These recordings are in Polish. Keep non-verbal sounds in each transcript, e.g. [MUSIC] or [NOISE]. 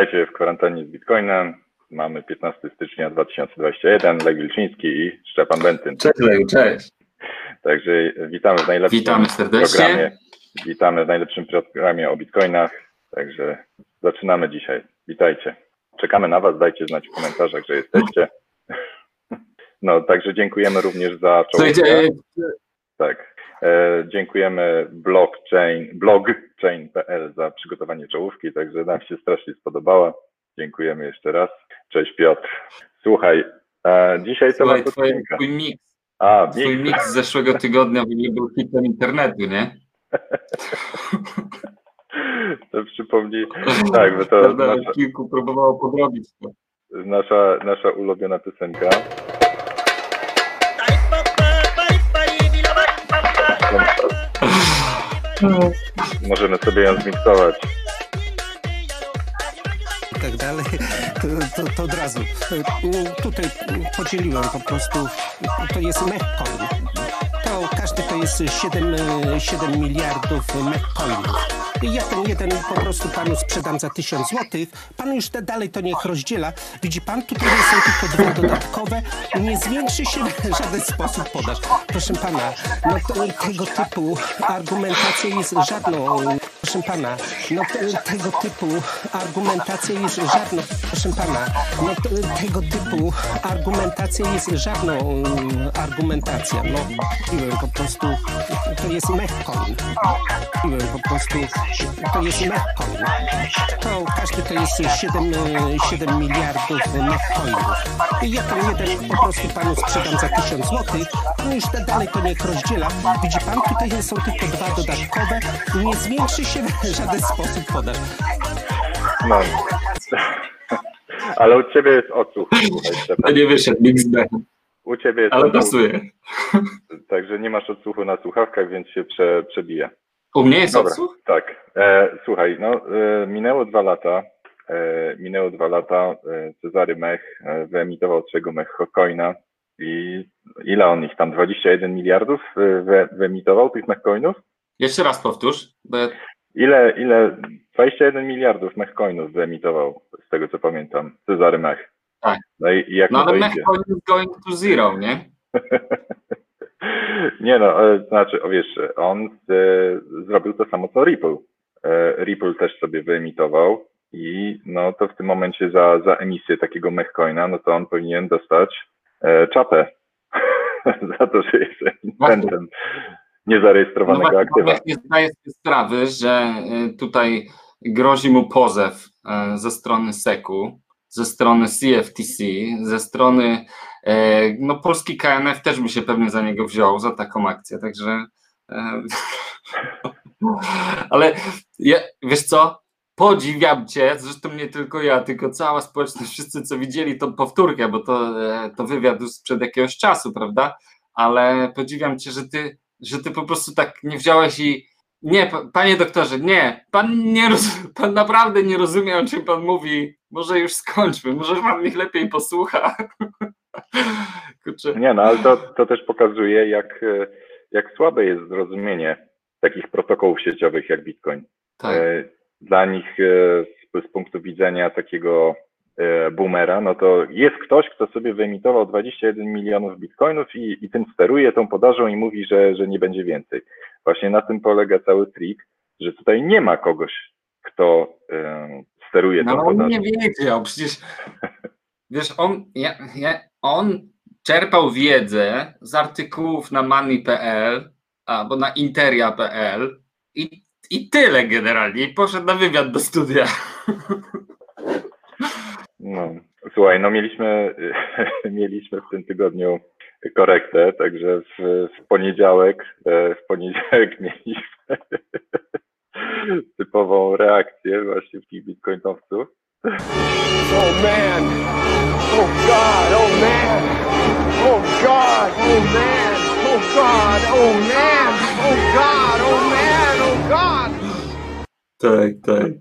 Witajcie w kwarantannie z Bitcoinem. Mamy 15 stycznia 2021. Lech Wilczyński i Szczepan Bentyn. Cześć Leju, cześć. Także witamy w najlepszym Witamy serdecznie. programie. Witamy w najlepszym programie o Bitcoinach. Także zaczynamy dzisiaj. Witajcie. Czekamy na Was. Dajcie znać w komentarzach, że jesteście. [LAUGHS] No, także dziękujemy również za czołówkę. Słuchajcie, Tak. E, dziękujemy blockchain, blogchain.pl za przygotowanie czołówki, także nam się strasznie spodobała. Dziękujemy jeszcze raz. Cześć Piotr. Słuchaj, dzisiaj słuchaj temat twój, mix, A, twój mix. mix z zeszłego tygodnia był hitem internetu, nie? [LAUGHS] To przypomnij, tak, bo to Prawda? nasza, Kilku próbowało podrobić to. nasza, nasza ulubiona piosenka. Możemy sobie ją zmiksować. i tak dalej, to, to, to od razu. Tutaj podzieliłem po prostu, to jest mechcoin. Każdy to jest 7, y, 7 miliardów mechcoinów. I ja ten jeden po prostu panu sprzedam za 1000 złotych. Pan już da- dalej to niech rozdziela. Widzi pan, tutaj są tylko dwa dodatkowe. Nie zwiększy się w żaden sposób podaż. Proszę pana, no to, tego typu argumentacja jest żadną Proszę pana, no te, tego typu argumentacja jest żadną, proszę pana, no te, tego typu argumentacja jest żadną mm, argumentacją. No, piłem po prostu, to jest mechcoin. Po prostu, to jest mechcoin. To każdy to jest 7, e, 7 miliardów mechcoinów. I ja ten jeden po prostu panu sprzedam za 1000 złotych, pan już da- dalej to niech rozdziela. Widzi pan, tutaj są tylko dwa dodatkowe. Nie zwiększy się w żaden sposób podaż. No. Ale u ciebie jest odsłuch. [LAUGHS] To nie wyszedł, U ciebie jest ale pasuje. także nie masz odsłuchu na słuchawkach, więc się prze, przebija. U mnie jest Dobra, odsłuch? tak. E, słuchaj, no e, minęło dwa lata. E, minęło dwa lata. E, Cezary Mech e, wyemitował swojego Mechcoina i ile on ich tam? 21 miliardów e, wy, wyemitował tych Mechcoinów? Jeszcze raz powtórz, bo Ile, ile? 21 miliardów Mechcoinów wyemitował, z tego co pamiętam, Cezary Mech. Tak. No i, i jak No ale is going to zero, [LAUGHS] nie? [LAUGHS] Nie no, e, znaczy, o wiesz, on e, zrobił to samo co Ripple. E, Ripple też sobie wyemitował i no to w tym momencie za, za emisję takiego mechcoina, no to on powinien dostać e, czapę [LAUGHS] za to, że jest emitentem niezarejestrowanego właśnie, aktywa. Nie zdaje sobie sprawy, że y, tutaj grozi mu pozew y, ze strony SEC-u, ze strony CFTC, ze strony y, no polski KNF też by się pewnie za niego wziął, za taką akcję, także y, [LAUGHS] ale ja, wiesz co, podziwiam cię, zresztą nie tylko ja, tylko cała społeczność, wszyscy co widzieli tą powtórkę, bo to, e, to wywiad już sprzed jakiegoś czasu, prawda, ale podziwiam cię, że ty, że ty po prostu tak nie wziąłeś i nie, pa- panie doktorze, nie, pan nie pan naprawdę nie rozumie, o czym pan mówi, może już skończmy, może pan mich lepiej posłucha. [LAUGHS] Nie no, ale to, to też pokazuje, jak, e, jak słabe jest zrozumienie takich protokołów sieciowych jak Bitcoin. tak, E, Dla nich e, z, z punktu widzenia takiego boomera, no to jest ktoś, kto sobie wyemitował 21 milionów bitcoinów i, i tym steruje tą podażą i mówi, że, że nie będzie więcej. Właśnie na tym polega cały trik, że tutaj nie ma kogoś, kto steruje no tą ale on nie wiedział, przecież wiesz, on, ja, ja, on czerpał wiedzę z artykułów na money.pl albo na interia.pl i, i tyle generalnie, i poszedł na wywiad do studia. No, słuchaj, no mieliśmy, [LAUGHS] mieliśmy w tym tygodniu korektę, także w, w poniedziałek, e, w poniedziałek mieliśmy [LAUGHS] [LAUGHS] typową reakcję właśnie tych bitcoinowców. Oh man. Oh God. Oh man. Oh God. Oh man. Oh God. Oh man. Oh God. Oh man. Oh God. Tak, tak.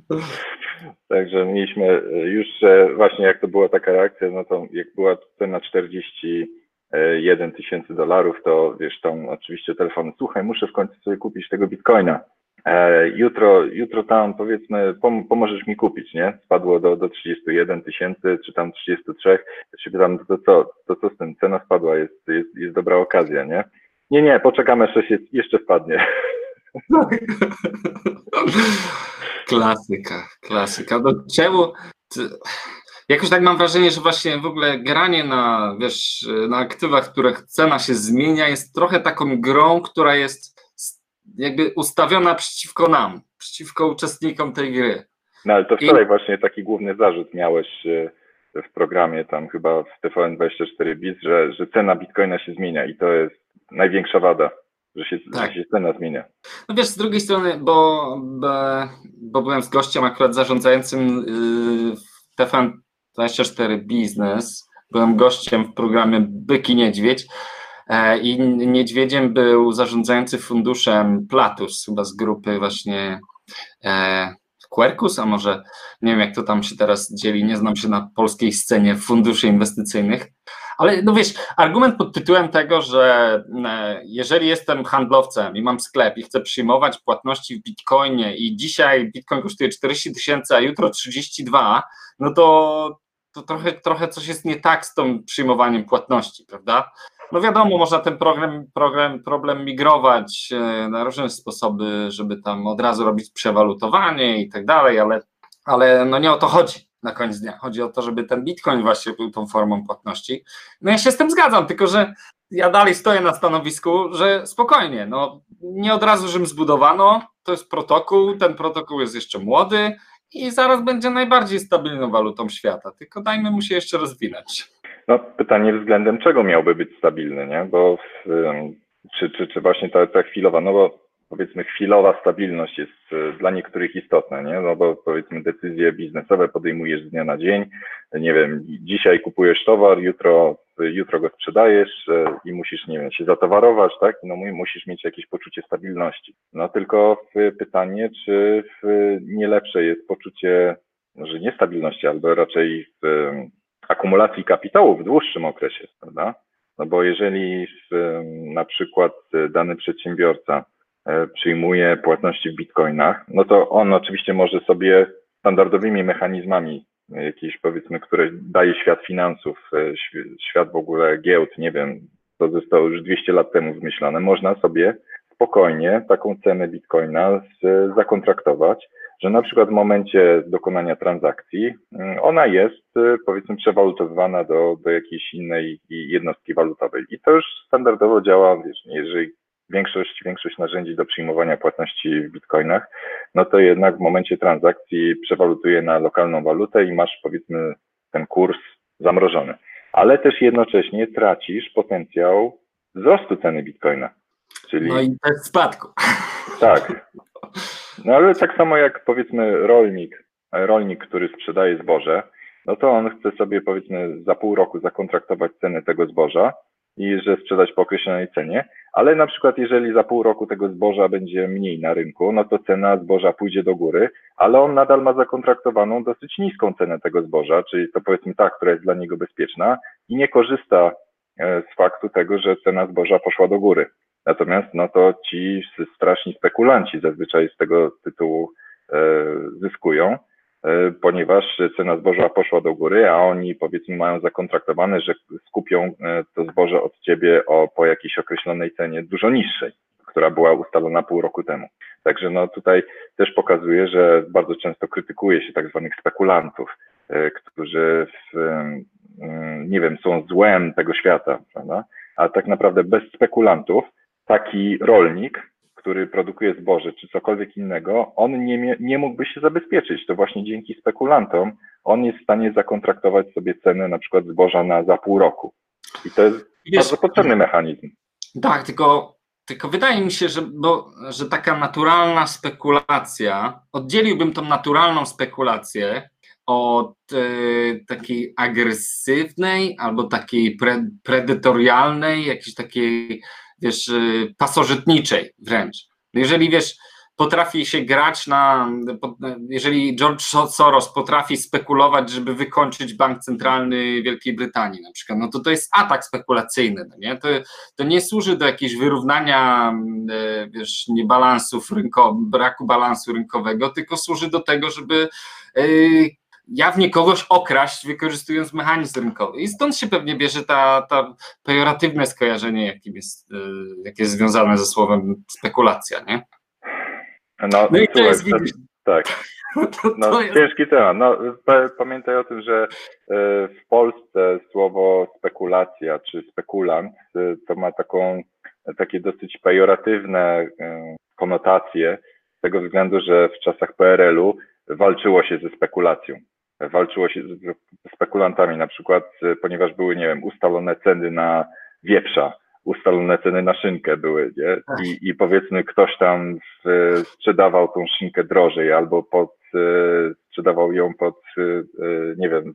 Także mieliśmy e, już właśnie jak to była taka reakcja, no to jak była cena 41 tysięcy dolarów, to wiesz, tam oczywiście telefon, słuchaj, muszę w końcu sobie kupić tego bitcoina. E, jutro, jutro tam powiedzmy pom pomożesz mi kupić, nie? Spadło do, do 31 tysięcy, czy tam 33, ja się pytam, to co, to co z tym, cena spadła, jest, jest, jest dobra okazja, nie? Nie, nie, poczekamy, aż się jeszcze spadnie. [LAUGHS] Klasyka, klasyka. Do czemu? Jakoś tak mam wrażenie, że właśnie w ogóle granie na, wiesz, na aktywach, których cena się zmienia, jest trochę taką grą, która jest jakby ustawiona przeciwko nam, przeciwko uczestnikom tej gry. No ale to wczoraj I... właśnie taki główny zarzut miałeś e, w programie tam chyba w TVN24 BIS, że, że cena bitcoina się zmienia i to jest największa wada że się, tak. że się cena zmienia. No wiesz, z drugiej strony, bo, bo, byłem z gościem akurat zarządzającym yy, TFN24 Business, byłem gościem w programie Byki Niedźwiedź i niedźwiedziem był zarządzający funduszem Platus, chyba z grupy właśnie e, Quercus, a może nie wiem jak to tam się teraz dzieli, nie znam się na polskiej scenie funduszy inwestycyjnych, ale no wiesz, argument pod tytułem tego, że e, jeżeli jestem handlowcem i mam sklep i chcę przyjmować płatności w bitcoinie i dzisiaj bitcoin kosztuje 40 tysięcy, a jutro 32, no to, to trochę, trochę coś jest nie tak z tym przyjmowaniem płatności, prawda? No wiadomo, można ten program, problem migrować e, na różne sposoby, żeby tam od razu robić przewalutowanie i tak dalej, ale, ale no nie o to chodzi na koniec dnia. Chodzi o to, żeby ten bitcoin właśnie był tą formą płatności. No ja się z tym zgadzam, tylko że ja dalej stoję na stanowisku, że spokojnie, no nie od razu Rzym zbudowano, to jest protokół, ten protokół jest jeszcze młody i zaraz będzie najbardziej stabilną walutą świata, tylko dajmy mu się jeszcze rozwinąć. No pytanie względem czego miałby być stabilny, nie? Bo czy, czy, czy właśnie ta, ta chwilowa, no bo powiedzmy chwilowa stabilność jest e, dla niektórych istotna, nie? No bo powiedzmy decyzje biznesowe podejmujesz z dnia na dzień, nie wiem, dzisiaj kupujesz towar, jutro, jutro go sprzedajesz e, i musisz, nie wiem, się zatowarować, tak? No musisz mieć jakieś poczucie stabilności. No tylko pytanie, czy nie lepsze jest poczucie, może niestabilności, albo raczej akumulacji kapitału w dłuższym okresie, prawda? No bo jeżeli na przykład dany przedsiębiorca E, przyjmuje płatności w bitcoinach, no to on oczywiście może sobie standardowymi mechanizmami, e, jakieś powiedzmy, które daje świat finansów, e, świat w ogóle giełd, nie wiem, to zostało już 200 lat temu wymyślone, można sobie spokojnie taką cenę bitcoina zakontraktować, że na przykład w momencie dokonania transakcji mm, ona jest powiedzmy przewalutowywana do, do jakiejś innej jednostki walutowej. I to już standardowo działa, wiesz, jeżeli większość, większość narzędzi do przyjmowania płatności w bitcoinach, no to jednak w momencie transakcji przewalutuje na lokalną walutę i masz powiedzmy ten kurs zamrożony. Ale też jednocześnie tracisz potencjał wzrostu ceny bitcoina. Czyli... No i też spadku. Tak. No ale tak samo jak powiedzmy rolnik, rolnik, który sprzedaje zboże, no to on chce sobie powiedzmy za pół roku zakontraktować cenę tego zboża, i że sprzedać po określonej cenie, ale na przykład jeżeli za pół roku tego zboża będzie mniej na rynku, no to cena zboża pójdzie do góry, ale on nadal ma zakontraktowaną dosyć niską cenę tego zboża, czyli to powiedzmy ta, która jest dla niego bezpieczna i nie korzysta e, z faktu tego, że cena zboża poszła do góry. Natomiast no to ci straszni spekulanci zazwyczaj z tego tytułu e, zyskują. E, ponieważ cena zboża poszła do góry, a oni powiedzmy mają zakontraktowane, że skupią e, to zboże od ciebie o, po jakiejś określonej cenie dużo niższej, która była ustalona pół roku temu. Także no tutaj też pokazuje, że bardzo często krytykuje się tak zwanych spekulantów, którzy w, nie wiem, są złem tego świata, prawda? A tak naprawdę bez spekulantów taki rolnik który produkuje zboże czy cokolwiek innego, on nie, nie mógłby się zabezpieczyć. To właśnie dzięki spekulantom on jest w stanie zakontraktować sobie cenę na przykład zboża na za pół roku. I to jest bardzo potrzebny mechanizm. Tak, tylko, tylko wydaje mi się, że, bo, że taka naturalna spekulacja, oddzieliłbym tą naturalną spekulację od e, takiej agresywnej albo takiej pre, predatorialnej, jakiejś takiej wiesz, y, pasożytniczej wręcz. Jeżeli wiesz, potrafi się grać na, jeżeli George Soros potrafi spekulować, żeby wykończyć bank centralny Wielkiej Brytanii na przykład, no to to jest atak spekulacyjny, no nie? To, to nie służy do jakiegoś wyrównania e, wiesz, niebalansów rynkowych, braku balansu rynkowego, tylko służy do tego, żeby e, jawnie kogoś okraść, wykorzystując mechanizm rynkowy. I stąd się pewnie bierze ta, ta pejoratywne skojarzenie, jakim jest, e, jakie jest związane ze słowem spekulacja, nie? No, no i to jest, widzisz, tak. [LAUGHS] No, to jest... Ciężki temat. No, pamiętaj o tym, że e, w Polsce słowo spekulacja czy spekulant e, to ma taką, takie dosyć pejoratywne konotacje z tego względu, że w czasach PRL-u walczyło się ze spekulacją walczyło się z spekulantami, na przykład, e, ponieważ były, nie wiem, ustalone ceny na wieprza, ustalone ceny na szynkę były, nie? Tak. I, i powiedzmy ktoś tam sprzedawał tą szynkę drożej albo pod, e, sprzedawał ją pod, e, nie wiem,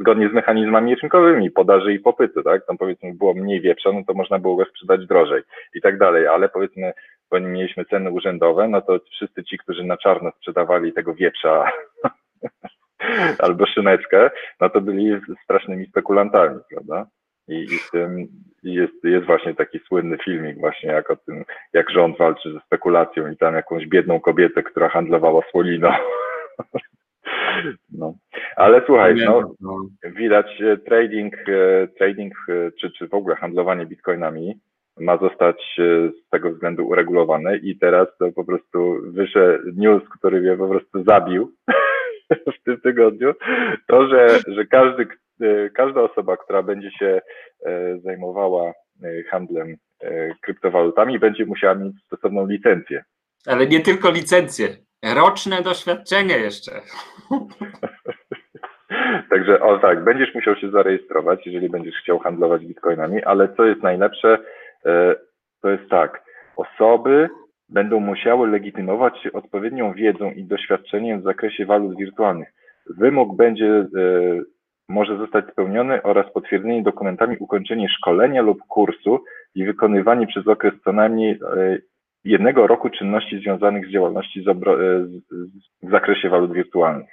zgodnie z mechanizmami rynkowymi podaży i popytu, tak? Tam powiedzmy było mniej wieprza, no to można było go sprzedać drożej i tak dalej, ale powiedzmy, bo mieliśmy ceny urzędowe, no to wszyscy ci, którzy na czarno sprzedawali tego wieprza [LAUGHS] [LAUGHS] albo szyneczkę, no to byli strasznymi spekulantami, prawda? I, i w tym jest, jest właśnie taki słynny filmik właśnie jak o tym, jak rząd walczy ze spekulacją i tam jakąś biedną kobietę, która handlowała słoliną. [LAUGHS] No. Ale słuchaj, no, no, widać e, trading, e, trading e, czy, czy w ogóle handlowanie bitcoinami ma zostać z tego względu uregulowane i teraz to po prostu wyszedł news, który mnie po prostu zabił [LAUGHS] [LAUGHS] w tym tygodniu, to, że, że każdy, e, każda osoba, która będzie się e, zajmowała e, handlem kryptowalutami, będzie musiała mieć stosowną licencję. Ale nie tylko licencję, roczne doświadczenie jeszcze. [LAUGHS] Także o tak, będziesz musiał się zarejestrować, jeżeli będziesz chciał handlować bitcoinami, ale co jest najlepsze, to jest tak, osoby, będą musiały legitymować się odpowiednią wiedzą i doświadczeniem w zakresie walut wirtualnych. Wymóg będzie e, może zostać spełniony oraz potwierdzenie dokumentami ukończenie szkolenia lub kursu i wykonywanie przez okres co najmniej e, jednego roku czynności związanych z działalnością e, w zakresie walut wirtualnych.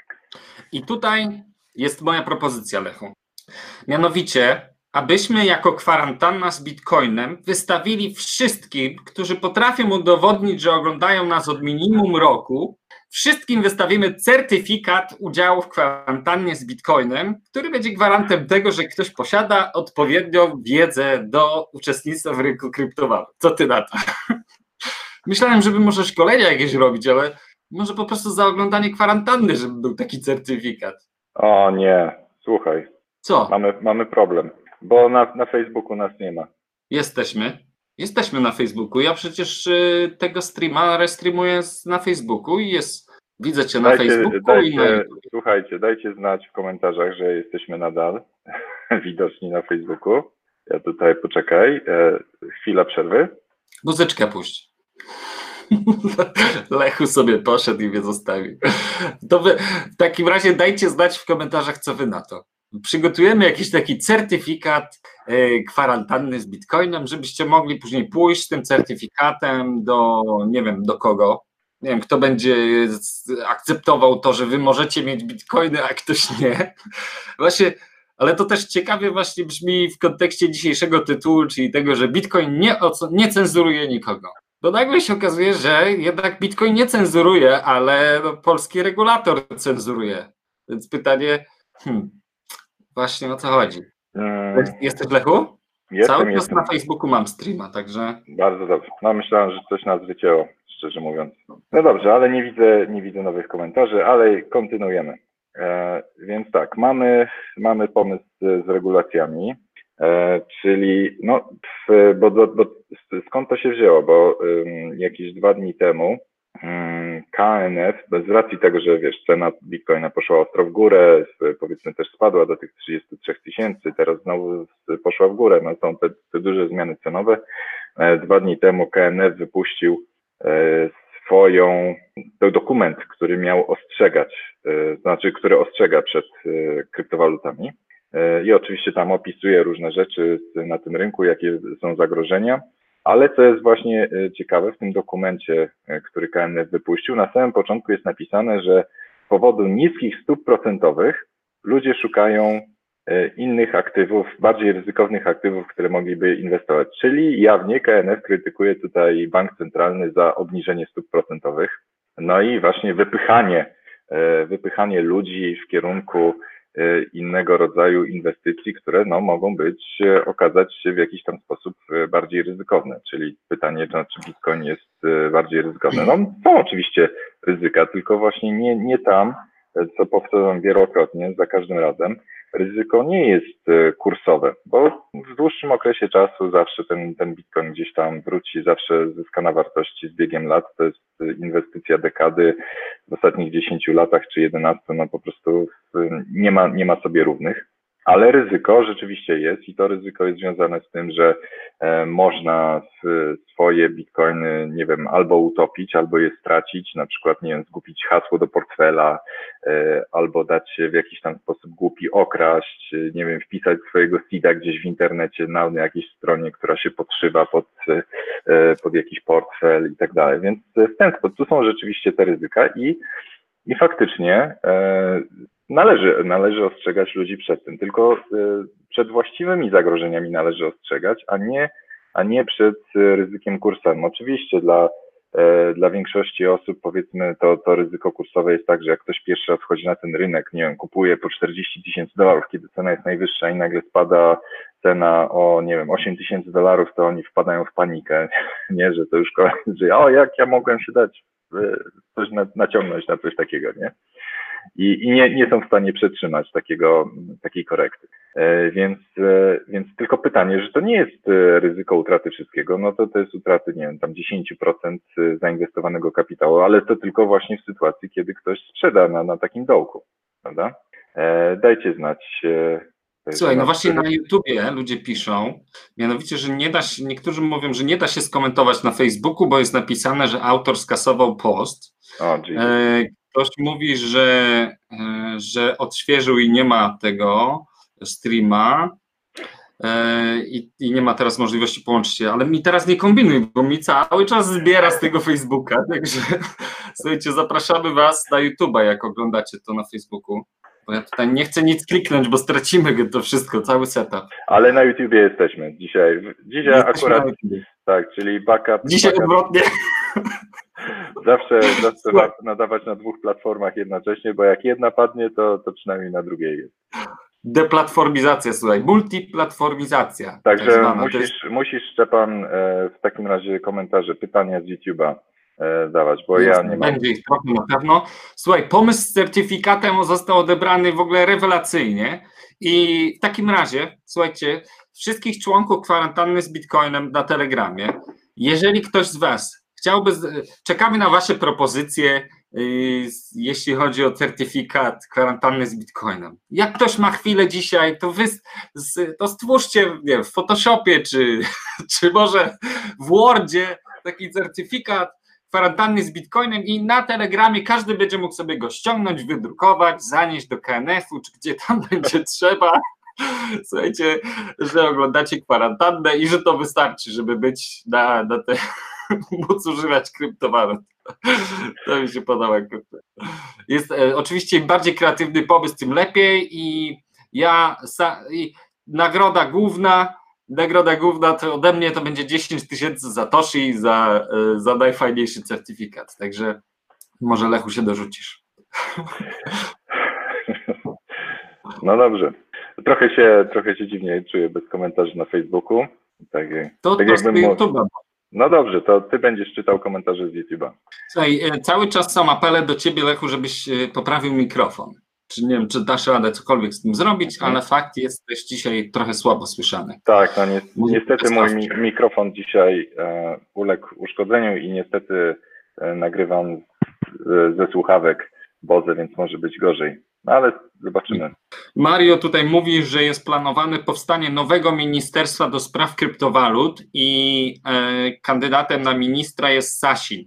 I tutaj jest moja propozycja, Lechu. Mianowicie abyśmy jako kwarantanna z Bitcoinem wystawili wszystkim, którzy potrafią udowodnić, że oglądają nas od minimum roku, wszystkim wystawimy certyfikat udziału w kwarantannie z Bitcoinem, który będzie gwarantem tego, że ktoś posiada odpowiednią wiedzę do uczestnictwa w rynku kryptowalut. Co ty na to? [LAUGHS] Myślałem, żeby może szkolenia jakieś robić, ale może po prostu za oglądanie kwarantanny, żeby był taki certyfikat. O nie, słuchaj. Co? Mamy, mamy problem. Bo na, na Facebooku nas nie ma. Jesteśmy. Jesteśmy na Facebooku. Ja przecież y, tego streama restreamuję na Facebooku i jest. Widzę cię na dajcie, Facebooku dajcie, i na Słuchajcie, dajcie znać w komentarzach, że jesteśmy nadal [LAUGHS] widoczni na Facebooku. Ja tutaj poczekaj. E, chwila przerwy. Muzyczkę puść. [LAUGHS] Lechu sobie poszedł i mnie zostawił. To wy, w takim razie dajcie znać w komentarzach, co wy na to przygotujemy jakiś taki certyfikat e, kwarantanny z Bitcoinem, żebyście mogli później pójść z tym certyfikatem do, nie wiem, do kogo. Nie wiem, kto będzie akceptował to, że wy możecie mieć bitcoiny, a ktoś nie. [LAUGHS] Właśnie, ale to też ciekawie właśnie brzmi w kontekście dzisiejszego tytułu, czyli tego, że bitcoin nie, nie cenzuruje nikogo. Bo nagle się okazuje, że jednak bitcoin nie cenzuruje, ale no, polski regulator cenzuruje. Więc pytanie, hmm, Właśnie o co chodzi. Hmm. Jesteś Lechu? Jestem, Cały czas na Facebooku mam streama, także. Bardzo dobrze. No myślałem, że coś nas wycięło, szczerze mówiąc. No dobrze, ale nie widzę, nie widzę nowych komentarzy, ale kontynuujemy. E, więc tak, mamy, mamy pomysł z, z regulacjami, e, czyli no, bo, bo, bo, skąd to się wzięło? Bo um, jakieś dwa dni temu KNF, bez racji tego, że wiesz, cena Bitcoina poszła ostro w górę, powiedzmy też spadła do tych 33 tysięcy, teraz znowu poszła w górę, no są te, te duże zmiany cenowe. E, dwa dni temu KNF wypuścił e, swoją, to dokument, który miał ostrzegać, e, znaczy, który ostrzega przed kryptowalutami. I oczywiście tam opisuje różne rzeczy na tym rynku, jakie są zagrożenia. Ale co jest właśnie ciekawe, w tym dokumencie, który KNF wypuścił, na samym początku jest napisane, że z powodu niskich stóp procentowych ludzie szukają E, innych aktywów, bardziej ryzykownych aktywów, które mogliby inwestować. Czyli jawnie KNF krytykuje tutaj bank centralny za obniżenie stóp procentowych, no i właśnie wypychanie, e, wypychanie ludzi w kierunku e, innego rodzaju inwestycji, które no, mogą być, okazać się w jakiś tam sposób bardziej ryzykowne. Czyli pytanie, czy Bitcoin jest bardziej ryzykowny. No, są oczywiście ryzyka, tylko właśnie nie, nie tam, co powtarzam wielokrotnie, za każdym razem, ryzyko nie jest e, kursowe, bo w dłuższym okresie czasu zawsze ten, ten bitcoin gdzieś tam wróci, zawsze zyska na wartości z biegiem lat. To jest inwestycja dekady w ostatnich 10 latach czy 11, no po prostu nie ma, nie ma sobie równych. Ale ryzyko rzeczywiście jest i to ryzyko jest związane z tym, że e, można swoje bitcoiny, nie wiem, albo utopić, albo je stracić, na przykład, nie wiem, zgubić hasło do portfela, e, albo dać się w jakiś tam sposób głupi okraść, nie wiem, wpisać swojego seeda gdzieś w internecie na jakiejś stronie, która się podszywa pod, e, pod jakiś portfel i tak dalej. Więc w ten sposób, tu są rzeczywiście te ryzyka i i faktycznie Należy, należy ostrzegać ludzi przed tym, tylko y, przed właściwymi zagrożeniami należy ostrzegać, a nie, a nie przed ryzykiem kursowym. Oczywiście dla, e, dla większości osób powiedzmy to, to ryzyko kursowe jest tak, że jak ktoś pierwszy raz wchodzi na ten rynek, nie wiem, kupuje po 40 tysięcy dolarów, kiedy cena jest najwyższa i nagle spada cena o, nie wiem, 8 tysięcy dolarów, to oni wpadają w panikę, [LAUGHS] nie, że to już że o, jak ja mogłem się dać e, coś naciągnąć na coś takiego, nie? i, i nie, nie są w stanie przetrzymać takiego, takiej korekty. E, więc, e, więc tylko pytanie, że to nie jest ryzyko utraty wszystkiego, no to to jest utraty, nie wiem, tam 10% zainwestowanego kapitału, ale to tylko właśnie w sytuacji, kiedy ktoś sprzeda na, na takim dołku, prawda? Dajcie znać. Słuchaj, no właśnie na YouTubie ludzie piszą, mianowicie, że nie da się, niektórzy mówią, że nie da się skomentować na Facebooku, bo jest napisane, że autor skasował post. O, Ktoś mówi, że, e, że odświeżył i nie ma tego streama e, i, i, nie ma teraz możliwości połączyć się, ale mi teraz nie kombinuj, bo mi cały czas zbiera z tego Facebooka, [LAUGHS] także słuchajcie, zapraszamy Was na YouTube'a, jak oglądacie to na Facebooku. Bo ja tutaj nie chcę nic kliknąć, bo stracimy to wszystko, cały setup. Ale na YouTubie jesteśmy dzisiaj. Dzisiaj akurat. Tak, czyli backup. Dzisiaj backup. odwrotnie. Zawsze, zawsze warto nadawać na dwóch platformach jednocześnie, bo jak jedna padnie, to, to przynajmniej na drugiej jest. Deplatformizacja, słuchaj, multiplatformizacja. Także musisz, jest... musisz, Szczepan, e, w takim razie komentarze, pytania z YouTube'a dawać, bo ja nie mam. Będzie ich trochę na pewno. Słuchaj, pomysł z certyfikatem został odebrany w ogóle rewelacyjnie i w takim razie, słuchajcie, wszystkich członków kwarantanny z Bitcoinem na Telegramie, jeżeli ktoś z Was Chciałby, czekamy na Wasze propozycje, y, jeśli chodzi o certyfikat kwarantanny z Bitcoinem. Jak ktoś ma chwilę dzisiaj, to wy to stwórzcie nie, w Photoshopie, czy, [LAUGHS] czy może w Wordzie taki certyfikat kwarantanny z Bitcoinem i na Telegramie każdy będzie mógł sobie go ściągnąć, wydrukować, zanieść do KNF-u, czy gdzie tam [LAUGHS] będzie trzeba. Słuchajcie, że oglądacie kwarantannę i że to wystarczy, żeby być na, na te [LAUGHS] móc używać kryptowalut. To mi się podoba. Jest e, oczywiście im bardziej kreatywny pomysł, tym lepiej i ja i nagroda główna nagroda główna to ode mnie to będzie 10 tysięcy za, e, za najfajniejszy certyfikat. Także może Lechu się dorzucisz. [LAUGHS] No dobrze. Trochę się, trochę się dziwnie czuję bez komentarzy na Facebooku. Tak, to tak jakbym YouTube'a. No dobrze, to ty będziesz czytał komentarze z YouTube'a. Słuchaj, e, cały czas są apele do ciebie, Lechu, żebyś e, poprawił mikrofon. Czy nie wiem, czy dasz radę cokolwiek z tym zrobić, mhm. ale fakt jest, też dzisiaj trochę słabo słyszany. Tak, no ni niestety mój mi mikrofon dzisiaj e, uległ uszkodzeniu i niestety e, nagrywam z, ze słuchawek Boze, więc może być gorzej. No ale zobaczymy. Mario tutaj mówi, że jest planowane powstanie nowego ministerstwa do spraw kryptowalut i e, kandydatem na ministra jest Sasin.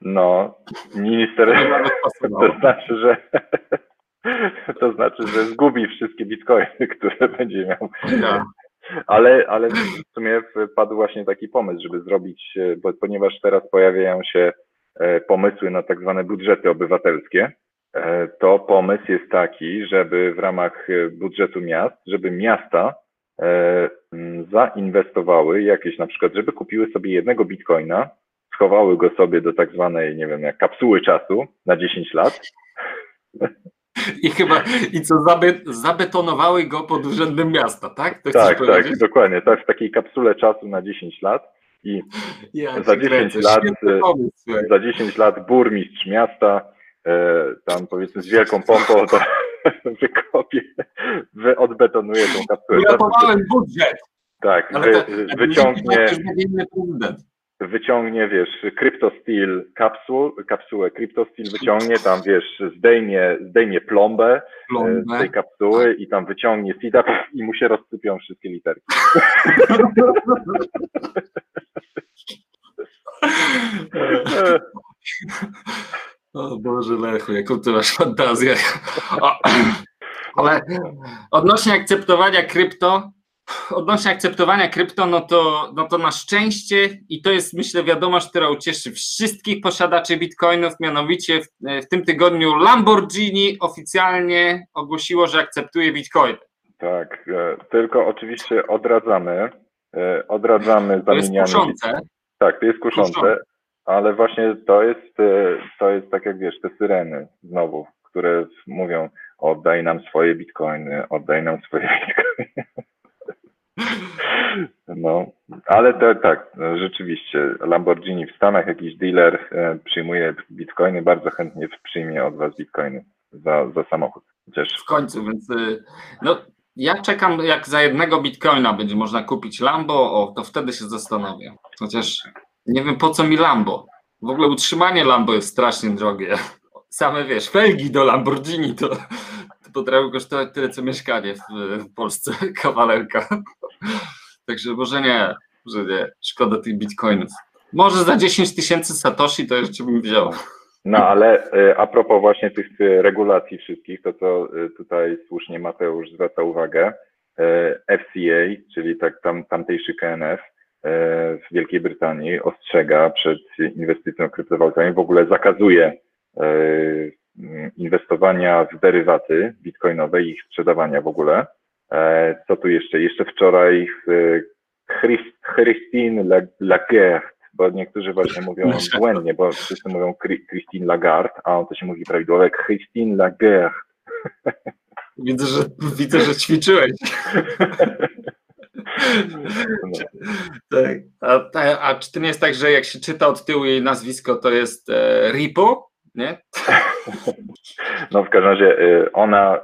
No, minister [LAUGHS] to znaczy, że [LAUGHS] to znaczy, że zgubi wszystkie bitcoiny, które będzie miał. ale, ale w sumie padł właśnie taki pomysł, żeby zrobić, e, bo, ponieważ teraz pojawiają się e, pomysły na tak zwane budżety obywatelskie, e, to pomysł jest taki, żeby w ramach budżetu miast, żeby miasta zainwestowały jakieś na przykład, żeby kupiły sobie jednego bitcoina, schowały go sobie do tak zwanej, nie wiem, jak kapsuły czasu na 10 lat [LAUGHS] i chyba, i co, zabetonowały go pod urzędem miasta, tak? tak, tak, dokładnie. Tak, w takiej kapsule czasu na 10 lat i ja za 10 kręcę. lat, pomysł, za 10 lat burmistrz miasta, e, tam powiedzmy z wielką pompą to [LAUGHS] wykopie, wy, odbetonuje tą kapsułę. Uratowałem budżet. Tak, wy, wyciągnie wyciągnie, wiesz, CryptoSteel kapsuł, kapsułę CryptoSteel wyciągnie, tam, wiesz, zdejmie, zdejmie plombę, e, plombę. z tej kapsuły i tam wyciągnie seeda i mu się rozsypią wszystkie literki. [LAUGHS] O Boże Lechu, jaką ty masz fantazję. O, ale odnośnie akceptowania krypto, odnośnie akceptowania krypto, no to, no to na szczęście i to jest myślę wiadomość, która ucieszy wszystkich posiadaczy bitcoinów, mianowicie w, w tym tygodniu Lamborghini oficjalnie ogłosiło, że akceptuje bitcoin. Tak, e, tylko oczywiście odradzamy, e, odradzamy zamienianie. To jest kuszące. Tak, to jest kuszące, kuszące, ale właśnie to jest, e, to jest tak jak wiesz, te syreny znowu, które mówią oddaj nam swoje bitcoiny, oddaj nam swoje [LAUGHS] bitcoiny. No, ale to, tak, rzeczywiście. Lamborghini w Stanach, jakiś dealer e, przyjmuje bitcoiny, bardzo chętnie przyjmie od Was bitcoiny za, za samochód. Chociaż... W końcu, więc e, no, ja czekam, jak za jednego bitcoina będzie można kupić Lambo, o, to wtedy się zastanowię. Chociaż nie wiem po co mi Lambo. W ogóle utrzymanie Lambo jest strasznie drogie. Same wiesz, felgi do Lamborghini to potrafią kosztować tyle co mieszkanie w, w Polsce, [LAUGHS] kawalerka. Także może nie, że nie, szkoda tych bitcoinów. Może za 10 tysięcy satoshi to jeszcze bym wziął. No ale e, a propos właśnie tych e, regulacji wszystkich, to co e, tutaj słusznie Mateusz zwraca uwagę, FCA, czyli tak tam, tamtejszy KNF w Wielkiej Brytanii ostrzega przed inwestycją kryptowalutami, w ogóle zakazuje inwestowania w derywaty bitcoinowe i ich sprzedawania w ogóle. E, co tu jeszcze? Jeszcze wczoraj Christine Lagarde, bo niektórzy właśnie mówią błędnie, bo wszyscy mówią Christine Lagarde, a on to się mówi prawidłowo Christine Lagarde. [LAUGHS] Widzę, że, widzę, że ćwiczyłeś. No. [LAUGHS] Tak. A, a, czy to nie jest tak, że jak się czyta od tyłu jej nazwisko, to jest e, Ripo, nie? [LAUGHS] No w każdym razie e, ona e,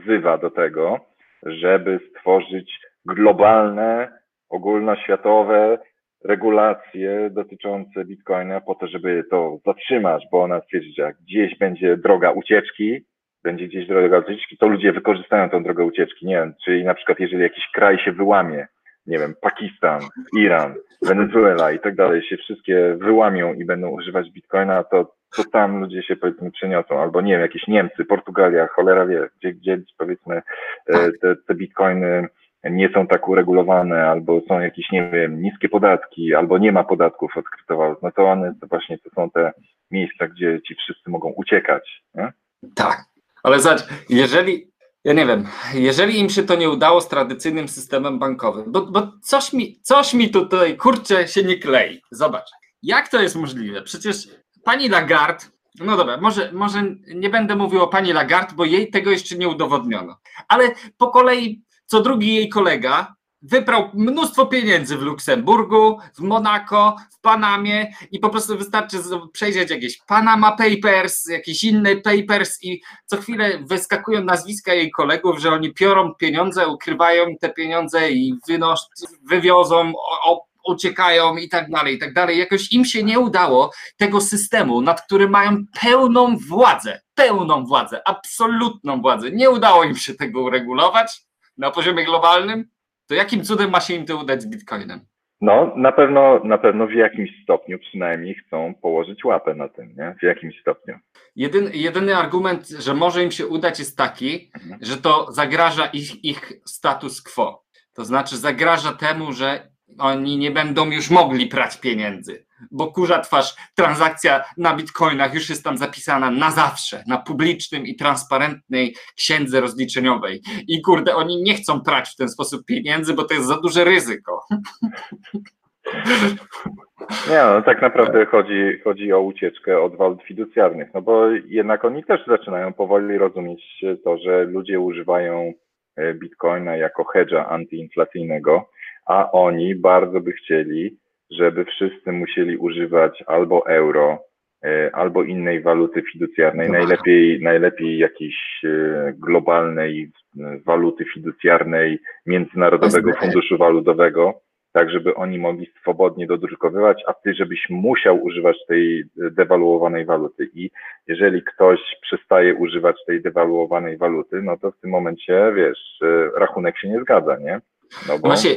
wzywa do tego, żeby stworzyć globalne, ogólnoświatowe regulacje dotyczące Bitcoina po to, żeby to zatrzymać, bo ona twierdzi, że jak gdzieś będzie droga ucieczki, będzie gdzieś droga ucieczki, to ludzie wykorzystają tą drogę ucieczki. Nie wiem, czyli na przykład jeżeli jakiś kraj się wyłamie, nie wiem, Pakistan, Iran, Wenezuela i tak dalej, się wszystkie wyłamią i będą używać Bitcoina, to to tam ludzie się powiedzmy przeniosą, albo nie wiem, jakieś Niemcy, Portugalia, cholera wie, gdzie, gdzie powiedzmy e, tak. te, te bitcoiny nie są tak uregulowane, albo są jakieś, nie wiem, niskie podatki, albo nie ma podatków od kryptowalut, no to one to właśnie to są te miejsca, gdzie ci wszyscy mogą uciekać. Nie? Tak, ale zobacz, jeżeli, ja nie wiem, jeżeli im się to nie udało z tradycyjnym systemem bankowym, bo, bo coś, mi, coś mi tutaj, kurczę, się nie klei. Zobacz, jak to jest możliwe? Przecież Pani Lagarde, no dobra, może, może nie będę mówił o pani Lagarde, bo jej tego jeszcze nie udowodniono. Ale po kolei co drugi jej kolega wyprał mnóstwo pieniędzy w Luksemburgu, w Monako, w Panamie i po prostu wystarczy przejrzeć jakieś Panama Papers, jakieś inne papers i co chwilę wyskakują nazwiska jej kolegów, że oni piorą pieniądze, ukrywają te pieniądze i wywiozą, o, uciekają i tak dalej, i tak dalej. Jakoś im się nie udało tego systemu, nad którym mają pełną władzę, pełną władzę, absolutną władzę. Nie udało im się tego uregulować na poziomie globalnym. To jakim cudem ma się im to udać z Bitcoinem? No, na pewno, na pewno w jakimś stopniu przynajmniej chcą położyć łapę na tym, nie? W jakimś stopniu. Jedyny, jedyny argument, że może im się udać jest taki, mhm. że to zagraża ich, ich status quo. To znaczy zagraża temu, że oni nie będą już mogli prać pieniędzy, bo kurza twarz, transakcja na bitcoinach już jest tam zapisana na zawsze, na publicznym i transparentnej księdze rozliczeniowej. I kurde, oni nie chcą prać w ten sposób pieniędzy, bo to jest za duże ryzyko. Nie, no tak naprawdę chodzi, chodzi o ucieczkę od walut fiducjarnych, no bo jednak oni też zaczynają powoli rozumieć to, że ludzie używają e, bitcoina jako hedża antyinflacyjnego, a oni bardzo by chcieli, żeby wszyscy musieli używać albo euro, e, albo innej waluty fiducjarnej, najlepiej, najlepiej jakiejś e, globalnej waluty fiducjarnej Międzynarodowego Funduszu Walutowego, tak żeby oni mogli swobodnie dodrukowywać, a ty żebyś musiał używać tej dewaluowanej waluty. I jeżeli ktoś przestaje używać tej dewaluowanej waluty, no to w tym momencie, wiesz, rachunek się nie zgadza, nie? No bo Właśnie,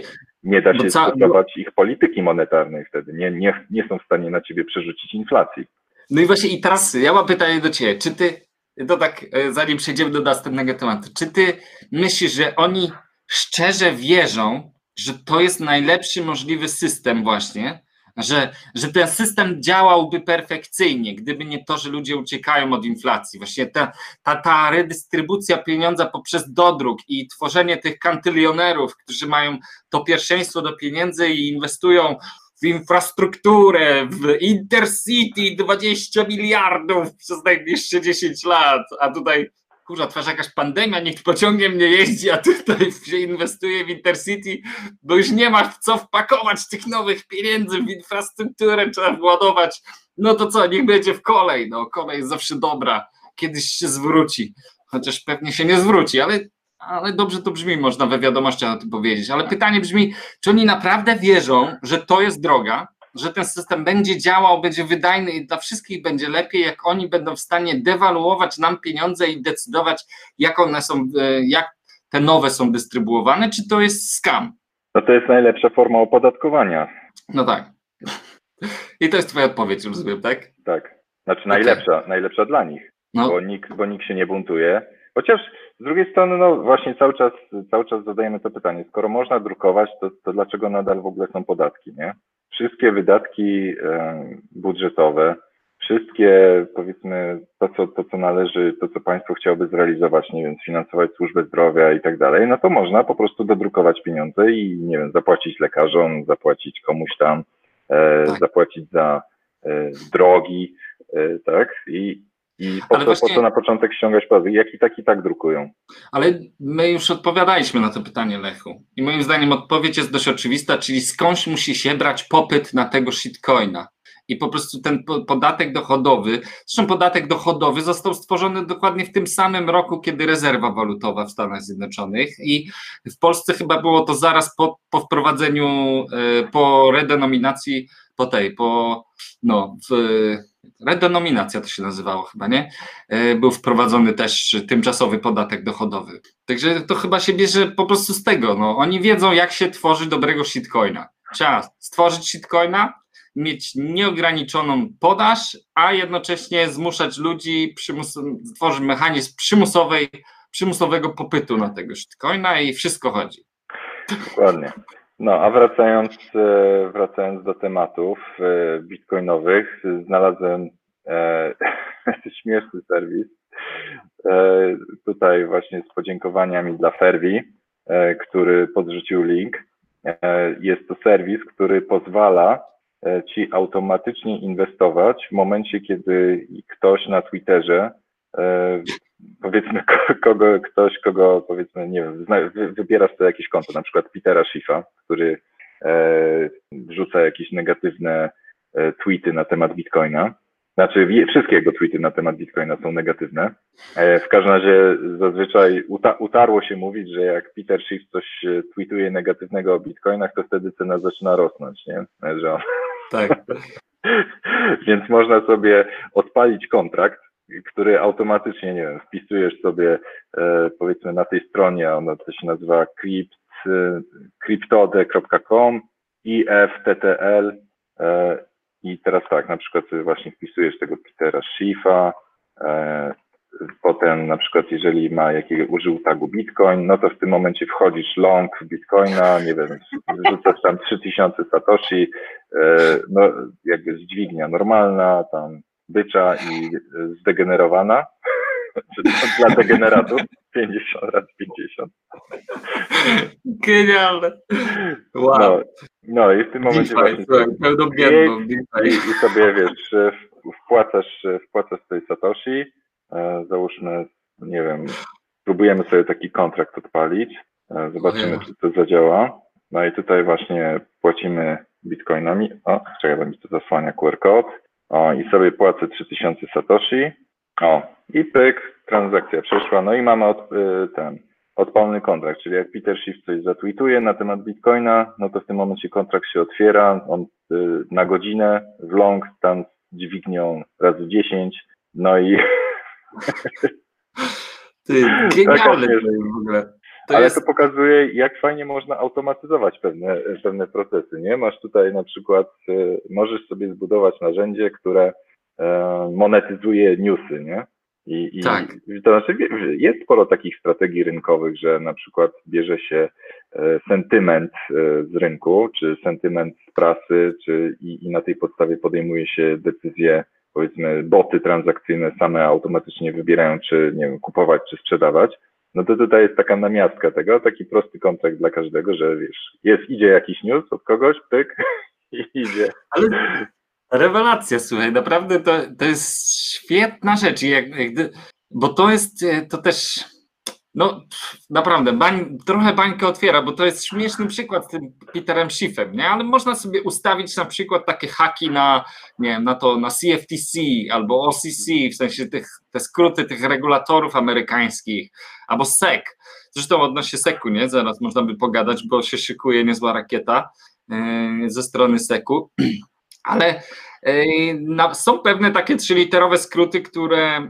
nie da się stosować ich polityki monetarnej wtedy. Nie, nie, nie są w stanie na ciebie przerzucić inflacji. No i właśnie i teraz ja mam pytanie do ciebie. Czy ty, to tak e, zanim przejdziemy do następnego tematu, czy ty myślisz, że oni szczerze wierzą, że to jest najlepszy możliwy system właśnie, że, że ten system działałby perfekcyjnie, gdyby nie to, że ludzie uciekają od inflacji. Właśnie ta, ta, ta redystrybucja pieniądza poprzez dodruk i tworzenie tych kantylionerów, którzy mają to pierwszeństwo do pieniędzy i inwestują w infrastrukturę, w Intercity 20 miliardów przez najbliższe 10 lat, a tutaj kurza, twarz jakaś pandemia, nikt pociągiem nie jeździ, a tutaj się inwestuje w Intercity, bo już nie ma w co wpakować tych nowych pieniędzy w infrastrukturę, trzeba władować. No to co, niech będzie w kolej, no kolej jest zawsze dobra, kiedyś się zwróci, chociaż pewnie się nie zwróci, ale, ale dobrze to brzmi, można we wiadomościach o tym powiedzieć, ale pytanie brzmi, czy oni naprawdę wierzą, że to jest droga, że ten system będzie działał, będzie wydajny i dla wszystkich będzie lepiej, jak oni będą w stanie dewaluować nam pieniądze i decydować, jak one są, e, jak te nowe są dystrybuowane, czy to jest skam? No to jest najlepsza forma opodatkowania. No tak. I to jest twoja odpowiedź, rozumiem, tak? Tak. Znaczy najlepsza, okay. najlepsza dla nich, no. bo, nikt, bo nikt się nie buntuje. Chociaż z drugiej strony, no właśnie cały czas, cały czas zadajemy to pytanie, skoro można drukować, to, to dlaczego nadal w ogóle są podatki, nie? Wszystkie wydatki e, budżetowe, wszystkie powiedzmy to co, to, co należy, to, co państwo chciałoby zrealizować, nie wiem, sfinansować służbę zdrowia i tak dalej, no to można po prostu dodrukować pieniądze i, nie wiem, zapłacić lekarzom, zapłacić komuś tam, e, tak. zapłacić za e, drogi, e, tak, i, i po, co, właśnie... po co na początek ściągać podatki? Jak i tak i tak drukują. Ale my już odpowiadaliśmy na to pytanie, Lechu. I moim zdaniem odpowiedź jest dość oczywista, czyli skądś musi się brać popyt na tego shitcoina. I po prostu ten podatek dochodowy, zresztą podatek dochodowy został stworzony dokładnie w tym samym roku, kiedy rezerwa walutowa w Stanach Zjednoczonych i w Polsce chyba było to zaraz po, po wprowadzeniu, e, po redenominacji, po tej, po, no, w, redenominacja to się nazywało chyba, nie? E, był wprowadzony też tymczasowy podatek dochodowy. Także to chyba się bierze po prostu z tego. No. Oni wiedzą, jak się tworzy dobrego shitcoina. Trzeba stworzyć shitcoina, mieć nieograniczoną podaż, a jednocześnie zmuszać ludzi, przymus, tworzyć mechanizm przymusowej, przymusowego popytu na tego shitcoina i wszystko chodzi. Dokładnie. No, a wracając, e, wracając do tematów e, bitcoinowych, znalazłem e, [LAUGHS] śmieszny serwis. E, tutaj właśnie z podziękowaniami dla Ferwi, e, który podrzucił link. E, jest to serwis, który pozwala ci automatycznie inwestować w momencie, kiedy ktoś na Twitterze powiedzmy kogo, ktoś, kogo powiedzmy, nie wiem, wybierasz sobie jakieś konto, na przykład Petera Schiffa, który e, wrzuca jakieś negatywne e, tweety na temat Bitcoina. Znaczy, wszystkie jego tweety na temat Bitcoina są negatywne. E, w każdym razie zazwyczaj uta utarło się mówić, że jak Peter Schiff coś e, tweetuje negatywnego o Bitcoinach, to wtedy cena zaczyna rosnąć, nie? Że on... Tak. [LAUGHS] Więc można sobie odpalić kontrakt, który automatycznie, nie wiem, wpisujesz sobie e, powiedzmy na tej stronie, ona to się nazywa crypt, e, cryptode.com IFTTL e, i teraz tak, na przykład sobie właśnie wpisujesz tego Petera Schiffa, potem na przykład jeżeli ma jakiego użył tagu Bitcoin, no to w tym momencie wchodzisz long Bitcoina, nie wiem, wrzucasz tam 3000 satoshi, no jakby dźwignia normalna, tam bycza i zdegenerowana, [LAUGHS] dla degeneratów 50 [LAUGHS] razy 50. Genialne. Wow. No, no i w tym momencie DeFi, właśnie pełnobiedną i, i sobie wiesz, wpłacasz, wpłacasz tej Satoshi, e, załóżmy, nie wiem, próbujemy sobie taki kontrakt odpalić, e, zobaczymy, czy to zadziała. No i tutaj właśnie płacimy bitcoinami. O, czekaj, bo mi to zasłania QR kod. O, i sobie płacę 3000 Satoshi. O, i pyk, transakcja przeszła. No i mamy od, y, ten odpalny kontrakt, czyli jak Peter Schiff coś zatweetuje na temat Bitcoina, no to w tym momencie kontrakt się otwiera, on y, na godzinę w long tam z dźwignią razy 10, no i Ty, genialne Taka to jest w ogóle. To ale jest, to pokazuje, jak fajnie można automatyzować pewne, pewne procesy, nie? Masz tutaj na przykład, y, możesz sobie zbudować narzędzie, które e, monetyzuje newsy, nie? I, i Tak. to znaczy jest sporo takich strategii rynkowych, że na przykład bierze się e, sentyment e, z rynku, czy sentyment z prasy, czy i, i na tej podstawie podejmuje się decyzje, powiedzmy, boty transakcyjne same automatycznie wybierają, czy nie wiem, kupować, czy sprzedawać. No to tutaj jest taka namiastka tego, taki prosty kontrakt dla każdego, że wiesz, jest, idzie jakiś news od kogoś, pyk, [LAUGHS] i idzie. ale rewelacja, słuchaj, naprawdę to, to jest świetna rzecz, jak, jak, bo to jest, e, to też, no naprawdę, bań, trochę bańkę otwiera, bo to jest śmieszny przykład z tym Peterem Schiffem, nie, ale można sobie ustawić na przykład takie haki na, nie wiem, na to, na CFTC albo OCC, w sensie tych, te skróty tych regulatorów amerykańskich, albo SEC, zresztą odnośnie SEC-u, nie, zaraz można by pogadać, bo się szykuje niezła rakieta e, ze strony SEC-u, [CLEARS THROAT] ale są pewne takie trzyliterowe skróty, które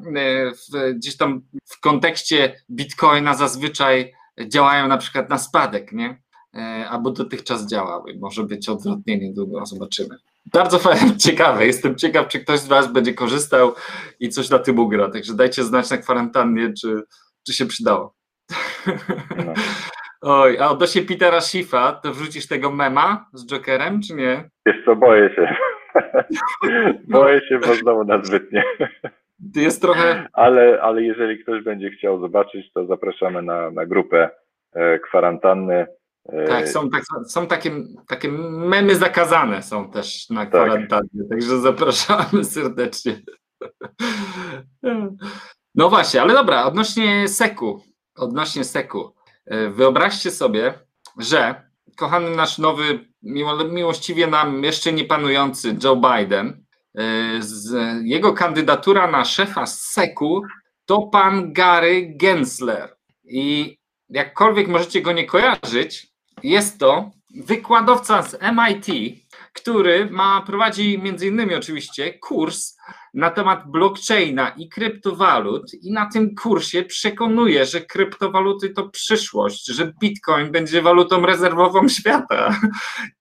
e, gdzieś tam w kontekście Bitcoina zazwyczaj działają na przykład na spadek, nie? E, Albo dotychczas działały. Może być odwrotnie niedługo, zobaczymy. Bardzo [LAUGHS] ciekawe. Jestem ciekaw, czy ktoś z Was będzie korzystał i coś na tym ugra. Także dajcie znać na kwarantannie, czy, czy się przydało. No. [LAUGHS] Oj, a odnośnie Petera Schiffa, to wrzucisz tego mema z Jokerem, czy nie? Wiesz co, boję się. [LAUGHS] boję się, bo znowu na zbytnie. Ty jest trochę. Ale, ale jeżeli ktoś będzie chciał zobaczyć, to zapraszamy na, na grupę e, kwarantanny. E, Tak, są, tak, są takie, takie memy zakazane są też na kwarantannie, także zapraszamy serdecznie. No właśnie, ale dobra, odnośnie seku, odnośnie seku. e, Wyobraźcie sobie, że kochany nasz nowy, miłościwie nam jeszcze nie panujący Joe Biden, e, jego kandydatura na szefa seku to pan Gary Gensler. I jakkolwiek możecie go nie kojarzyć, jest to wykładowca z MIT, który ma, prowadzi między innymi oczywiście kurs na temat blockchaina i kryptowalut i na tym kursie przekonuje, że kryptowaluty to przyszłość, że Bitcoin będzie walutą rezerwową [LAUGHS] świata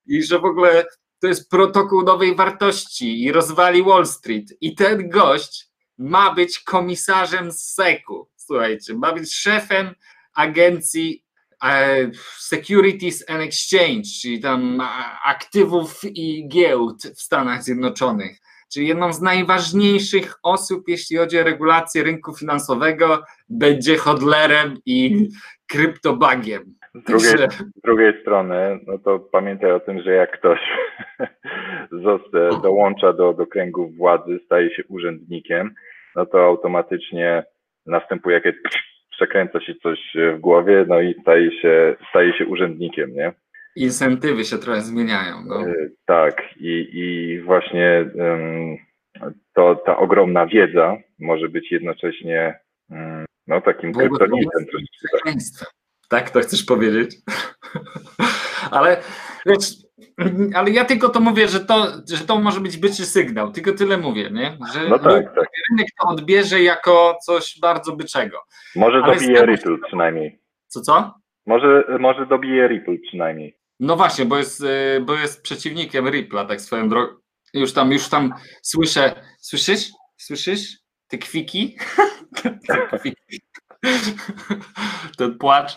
i że w ogóle to jest protokół nowej wartości i rozwali Wall Street. I ten gość ma być komisarzem SEC-u, słuchajcie, ma być szefem agencji Securities and Exchange, czyli tam aktywów i giełd w Stanach Zjednoczonych, czyli jedną z najważniejszych osób, jeśli chodzi o regulację rynku finansowego, będzie hodlerem i kryptobagiem. Z drugiej, z drugiej strony, no to pamiętaj o tym, że jak ktoś [LAUGHS] dołącza do, do kręgów władzy, staje się urzędnikiem, no to automatycznie następuje jakieś przekręca się coś w głowie, no i staje się, staje się urzędnikiem, nie? Incentywy się trochę zmieniają. No. E, Tak, i, i właśnie em, to, ta ogromna wiedza może być jednocześnie mm, no, takim kryptonitem tak. Tak, to chcesz powiedzieć? [LAUGHS] ale wiesz, ale ja tylko to mówię, że to, że to może być byczy sygnał, tylko tyle mówię, nie? Że No tak, tak. rynek to odbierze jako coś bardzo byczego. Może Ale dobije tego- Ripple przynajmniej. Co, co? Może, może dobije Ripple przynajmniej. No właśnie, bo jest, y, bo jest przeciwnikiem Rippla, tak swoją drogą. Już tam, już tam słyszę, słyszysz? Słyszysz? te kwiki, [LAUGHS] [LAUGHS] ten płacz,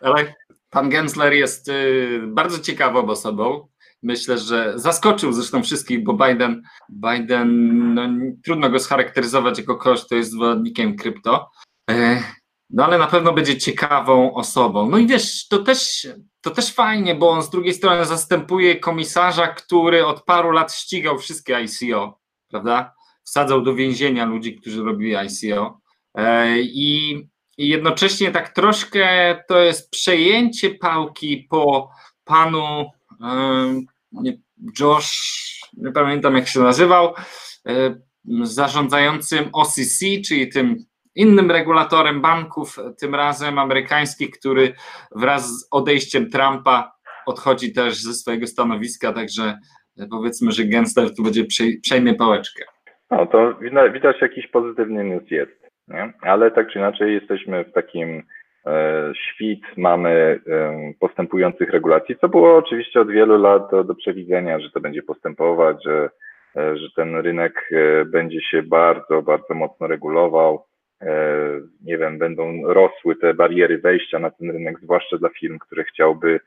ale pan Gensler jest y, bardzo ciekawą osobą. Myślę, że zaskoczył zresztą wszystkich, bo Biden, Biden no, trudno go scharakteryzować jako kogoś, kto jest zwolennikiem krypto. E, no ale na pewno będzie ciekawą osobą. No i wiesz, to też, to też fajnie, bo on z drugiej strony zastępuje komisarza, który od paru lat ścigał wszystkie ICO, prawda? Wsadzał do więzienia ludzi, którzy robili ICO. I, I jednocześnie tak troszkę to jest przejęcie pałki po panu Josh, nie pamiętam jak się nazywał, zarządzającym OCC, czyli tym innym regulatorem banków, tym razem amerykańskich, który wraz z odejściem Trumpa odchodzi też ze swojego stanowiska, także powiedzmy, że Gensler tu będzie przejmie pałeczkę. No to widać jakiś pozytywny news jest, nie? ale tak czy inaczej jesteśmy w takim e, świt, mamy e, postępujących regulacji, co było oczywiście od wielu lat do, do przewidzenia, że to będzie postępować, że, e, że ten rynek będzie się bardzo, bardzo mocno regulował. Nie wiem, będą rosły te bariery wejścia na ten rynek, zwłaszcza dla firm, które chciałby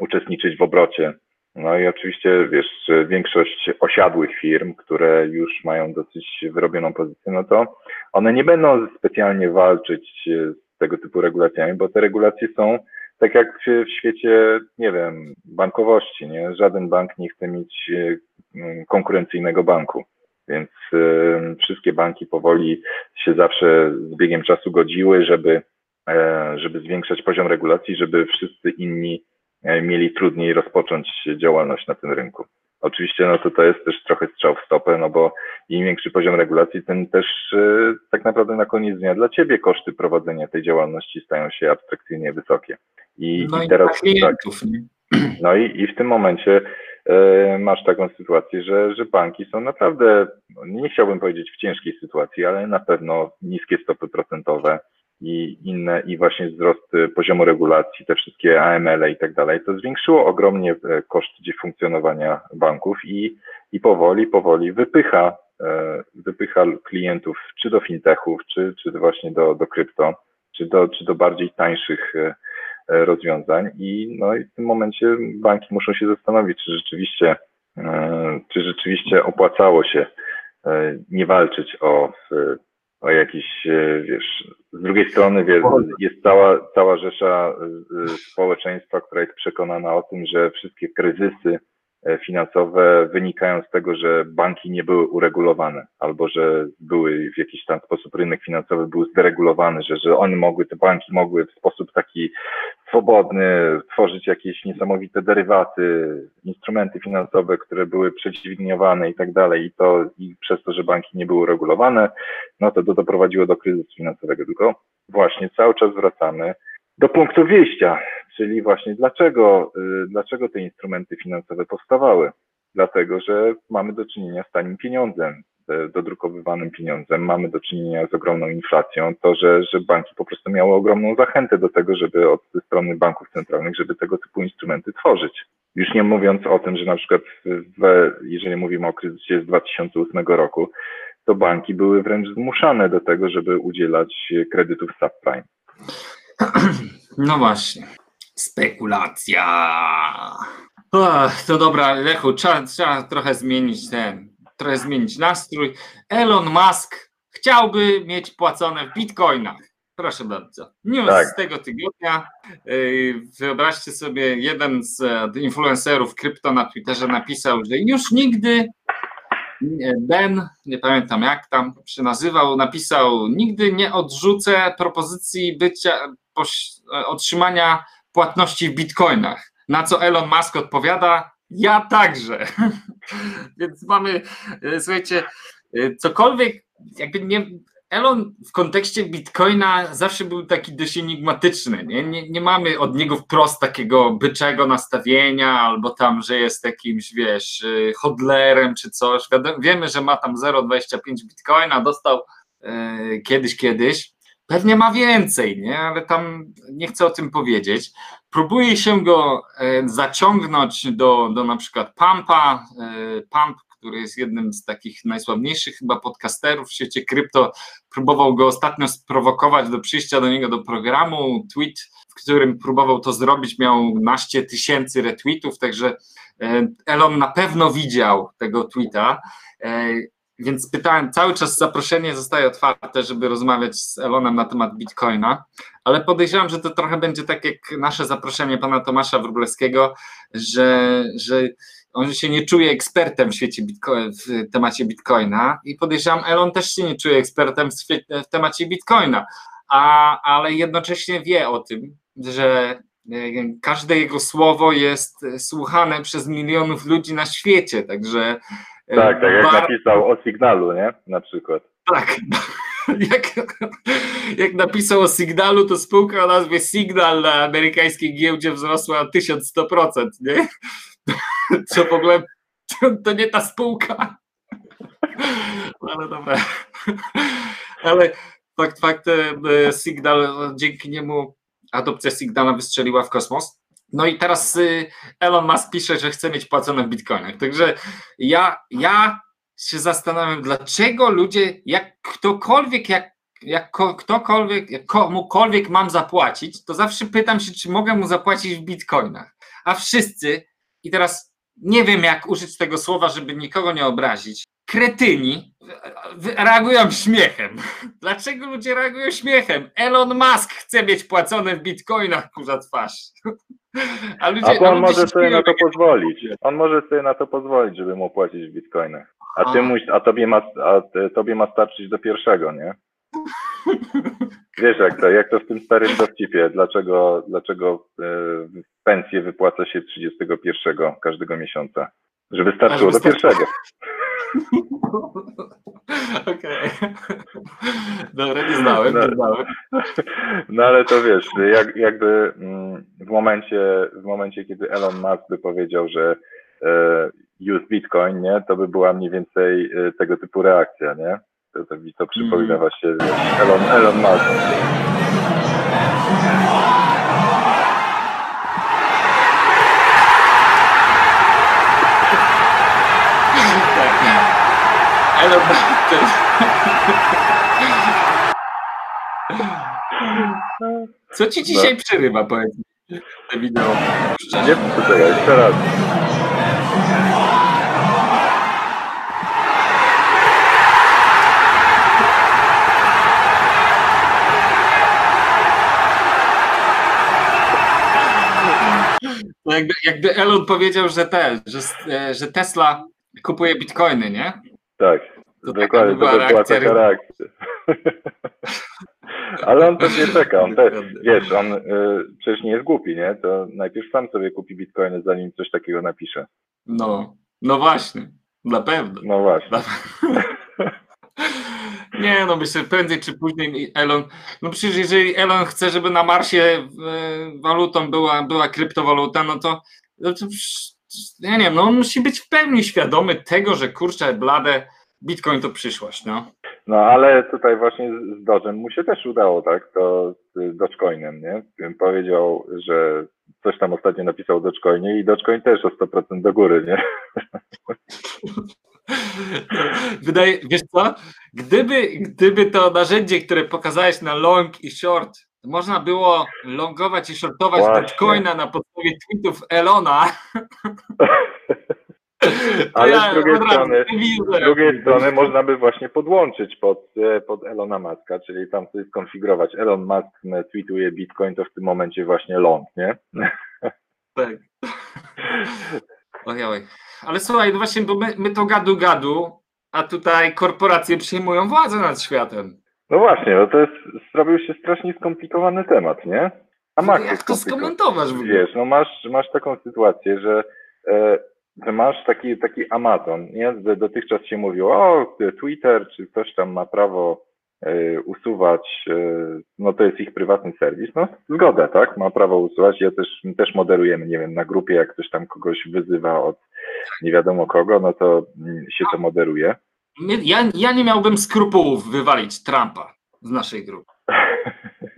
uczestniczyć w obrocie. No i oczywiście, wiesz, większość osiadłych firm, które już mają dosyć wyrobioną pozycję, no to one nie będą specjalnie walczyć z tego typu regulacjami, bo te regulacje są tak jak w świecie, nie wiem, bankowości, nie? Żaden bank nie chce mieć konkurencyjnego banku. Więc wszystkie banki powoli się zawsze z biegiem czasu godziły, żeby, e, żeby zwiększać poziom regulacji, żeby wszyscy inni mieli trudniej rozpocząć działalność na tym rynku. Oczywiście no to to jest też trochę strzał w stopę, no bo im większy poziom regulacji, tym też e, tak naprawdę na koniec dnia dla ciebie koszty prowadzenia tej działalności stają się abstrakcyjnie wysokie. I, no i, teraz tak, [CLEARS THROAT] no i, i w tym momencie E, masz taką sytuację, że, że banki są naprawdę, no, nie chciałbym powiedzieć w ciężkiej sytuacji, ale na pewno niskie stopy procentowe i inne, i właśnie wzrost poziomu regulacji, te wszystkie AML -e i tak dalej, to zwiększyło ogromnie e, koszty funkcjonowania banków i, i powoli, powoli wypycha, e, wypycha klientów czy do fintechów, czy, czy właśnie do, do krypto, czy do, czy do bardziej tańszych E, rozwiązań. I, no, i w tym momencie banki muszą się zastanowić, czy rzeczywiście, czy rzeczywiście opłacało się nie walczyć o, o jakiś, wiesz, z drugiej strony wiesz, jest cała, cała rzesza społeczeństwa, która jest przekonana o tym, że wszystkie kryzysy E, finansowe wynikają z tego, że banki nie były uregulowane, albo że były w jakiś tam sposób rynek finansowy był zderegulowany, że, że one mogły, te banki mogły w sposób taki swobodny tworzyć jakieś niesamowite derywaty, instrumenty finansowe, które były przeciwliniowane i tak dalej. I to i przez to, że banki nie były uregulowane, no to to doprowadziło do kryzysu finansowego. Tylko właśnie cały czas wracamy do punktu wyjścia, czyli właśnie dlaczego, y, dlaczego te instrumenty finansowe powstawały. Dlatego, że mamy do czynienia z tanim pieniądzem, dodrukowywanym pieniądzem, mamy do czynienia z ogromną inflacją, to, że, że banki po prostu miały ogromną zachętę do tego, żeby od strony banków centralnych, żeby tego typu instrumenty tworzyć. Już nie mówiąc o tym, że na przykład w, jeżeli mówimy o kryzysie z 2008 roku, to banki były wręcz zmuszane do tego, żeby udzielać kredytów subprime. [CLEARS THROAT] No właśnie. Spekulacja. to dobra, Lechu, trzeba, trzeba trochę zmienić ten, trochę zmienić nastrój. Elon Musk chciałby mieć płacone w bitcoinach. Proszę bardzo. News tak. z tego tygodnia. Yy, wyobraźcie sobie, jeden z influencerów krypto na Twitterze napisał, że już nigdy Ben, nie pamiętam jak tam się nazywał, napisał: Nigdy nie odrzucę propozycji bycia, otrzymania płatności w bitcoinach. Na co Elon Musk odpowiada: Ja także. [LAUGHS] Więc mamy, e, słuchajcie, e, cokolwiek, jakby nie. Elon w kontekście bitcoina zawsze był taki dość enigmatyczny. Nie? Nie, nie mamy od niego wprost takiego byczego nastawienia, albo tam, że jest jakimś, wiesz, e, hodlerem czy coś. Wiemy, że ma tam 0,25 bitcoina, dostał e, kiedyś, kiedyś. Pewnie ma więcej, nie? ale tam nie chcę o tym powiedzieć. Próbuje się go e, zaciągnąć do, do na przykład Pampa, e, Pump, który jest jednym z takich najsławniejszych chyba podcasterów w świecie krypto, próbował go ostatnio sprowokować do przyjścia do niego do programu. Tweet, w którym próbował to zrobić, miał naście tysięcy retweetów, także e, Elon na pewno widział tego tweeta. E, więc pytałem, cały czas zaproszenie zostaje otwarte, żeby rozmawiać z Elonem na temat Bitcoina, ale podejrzewam, że to trochę będzie tak jak nasze zaproszenie pana Tomasza Wróblewskiego, że, że on się nie czuje ekspertem w świecie w temacie Bitcoina i podejrzewam, Elon też się nie czuje ekspertem w, w temacie Bitcoina, a, ale jednocześnie wie o tym, że e, każde jego słowo jest słuchane przez milionów ludzi na świecie, także tak, tak jak Bar... napisał o Signalu, nie? Na przykład. Tak. [LAUGHS] Jak, jak napisał o Signalu, to spółka o nazwie Signal na amerykańskiej giełdzie wzrosła o 1100%, nie? [LAUGHS] Co w ogóle to nie ta spółka. Ale dobra. Ale fakt faktem Signal, dzięki niemu adopcja Signala wystrzeliła w kosmos. No i teraz y, Elon Musk pisze, że chce mieć płacone w bitcoinach. Także ja, ja się zastanawiam, dlaczego ludzie, jak ktokolwiek, jak, jak ktokolwiek, jak komukolwiek mam zapłacić, to zawsze pytam się, czy mogę mu zapłacić w bitcoinach. A wszyscy, i teraz nie wiem, jak użyć tego słowa, żeby nikogo nie obrazić, kretyni reagują śmiechem. [LAUGHS] Dlaczego ludzie reagują śmiechem? Elon Musk chce mieć płacone w bitcoinach, kurza twarz. [LAUGHS] A, ludzie, a on może sobie na to pozwolić. On może sobie na to pozwolić, żeby mu płacić w bitcoinach. A ty muś, a tobie ma, a tobie ma starczyć do pierwszego, nie? [LAUGHS] Wiesz jak to, jak to w tym starym dowcipie, dlaczego, dlaczego e, pensję wypłaca się 31 każdego miesiąca? Żeby starczyło do pierwszego. Okej. Okay. Dobra, nie znałem, no, nie znałem. No ale to wiesz, jak, jakby mm, w momencie, w momencie, kiedy Elon Musk by powiedział, że e, use Bitcoin, nie, to by była mniej więcej e, tego typu reakcja, nie? To, to mi to przypomina mm. właśnie Elon, Elon Musk. Elon Co ci dzisiaj no. przerywa, powiedz mi, te wideo? Nie, poczekaj, jeszcze raz. No jakby, jakby Elon powiedział, że, te, że, e, że Tesla kupuje bitcoiny, nie? Tak, to dokładnie, to by była taka reakcja. [LAUGHS] Ale on też nie czeka, on też, wiesz, on y, przecież nie jest głupi, nie? To najpierw sam sobie kupi bitcoiny, zanim coś takiego napisze. No, no właśnie, na pewno. No właśnie. [LAUGHS] Nie, no myślę, prędzej czy później Elon, no przecież jeżeli Elon chce, żeby na Marsie e, walutą była, była kryptowaluta, no to, no to ja nie wiem, no on musi być w pełni świadomy tego, że kurczę, blade, Bitcoin to przyszłość, no. No ale tutaj właśnie z Dodge'em mu się też udało, tak? To z Dogecoinem, nie? Powiedział, że coś tam ostatnio napisał o Dogecoinie i Dogecoin też o 100% do góry, nie? [LAUGHS] Wydaje, wiesz co? Gdyby, gdyby to narzędzie, które pokazałeś na long i short, można było longować i shortować Dogecoina na podstawie tweetów Elona, [LAUGHS] Ale ja z drugiej strony, z drugiej strony można by właśnie podłączyć pod, e, pod Elona Muska, czyli tam sobie skonfigurować. Elon Musk tweetuje Bitcoin, to w tym momencie właśnie long, nie? [LAUGHS] Tak. Ojoj. Ale słuchaj, no właśnie, bo my, my to gadu gadu, a tutaj korporacje przyjmują władzę nad światem. No właśnie, no to jest, zrobił się strasznie skomplikowany temat, nie? A no jak to skomentować? Wiesz, no masz, masz taką sytuację, że e, że masz taki, taki Amazon, nie? Dotychczas się mówiło, o, Twitter czy ktoś tam ma prawo y, usuwać, y, no to jest ich prywatny serwis, no zgoda, tak? Ma prawo usuwać, ja też, też moderujemy, nie wiem, na grupie, jak ktoś tam kogoś wyzywa od nie wiadomo kogo, no to mm, się to moderuje. Ja, ja nie miałbym skrupułów wywalić Trumpa z naszej grupy.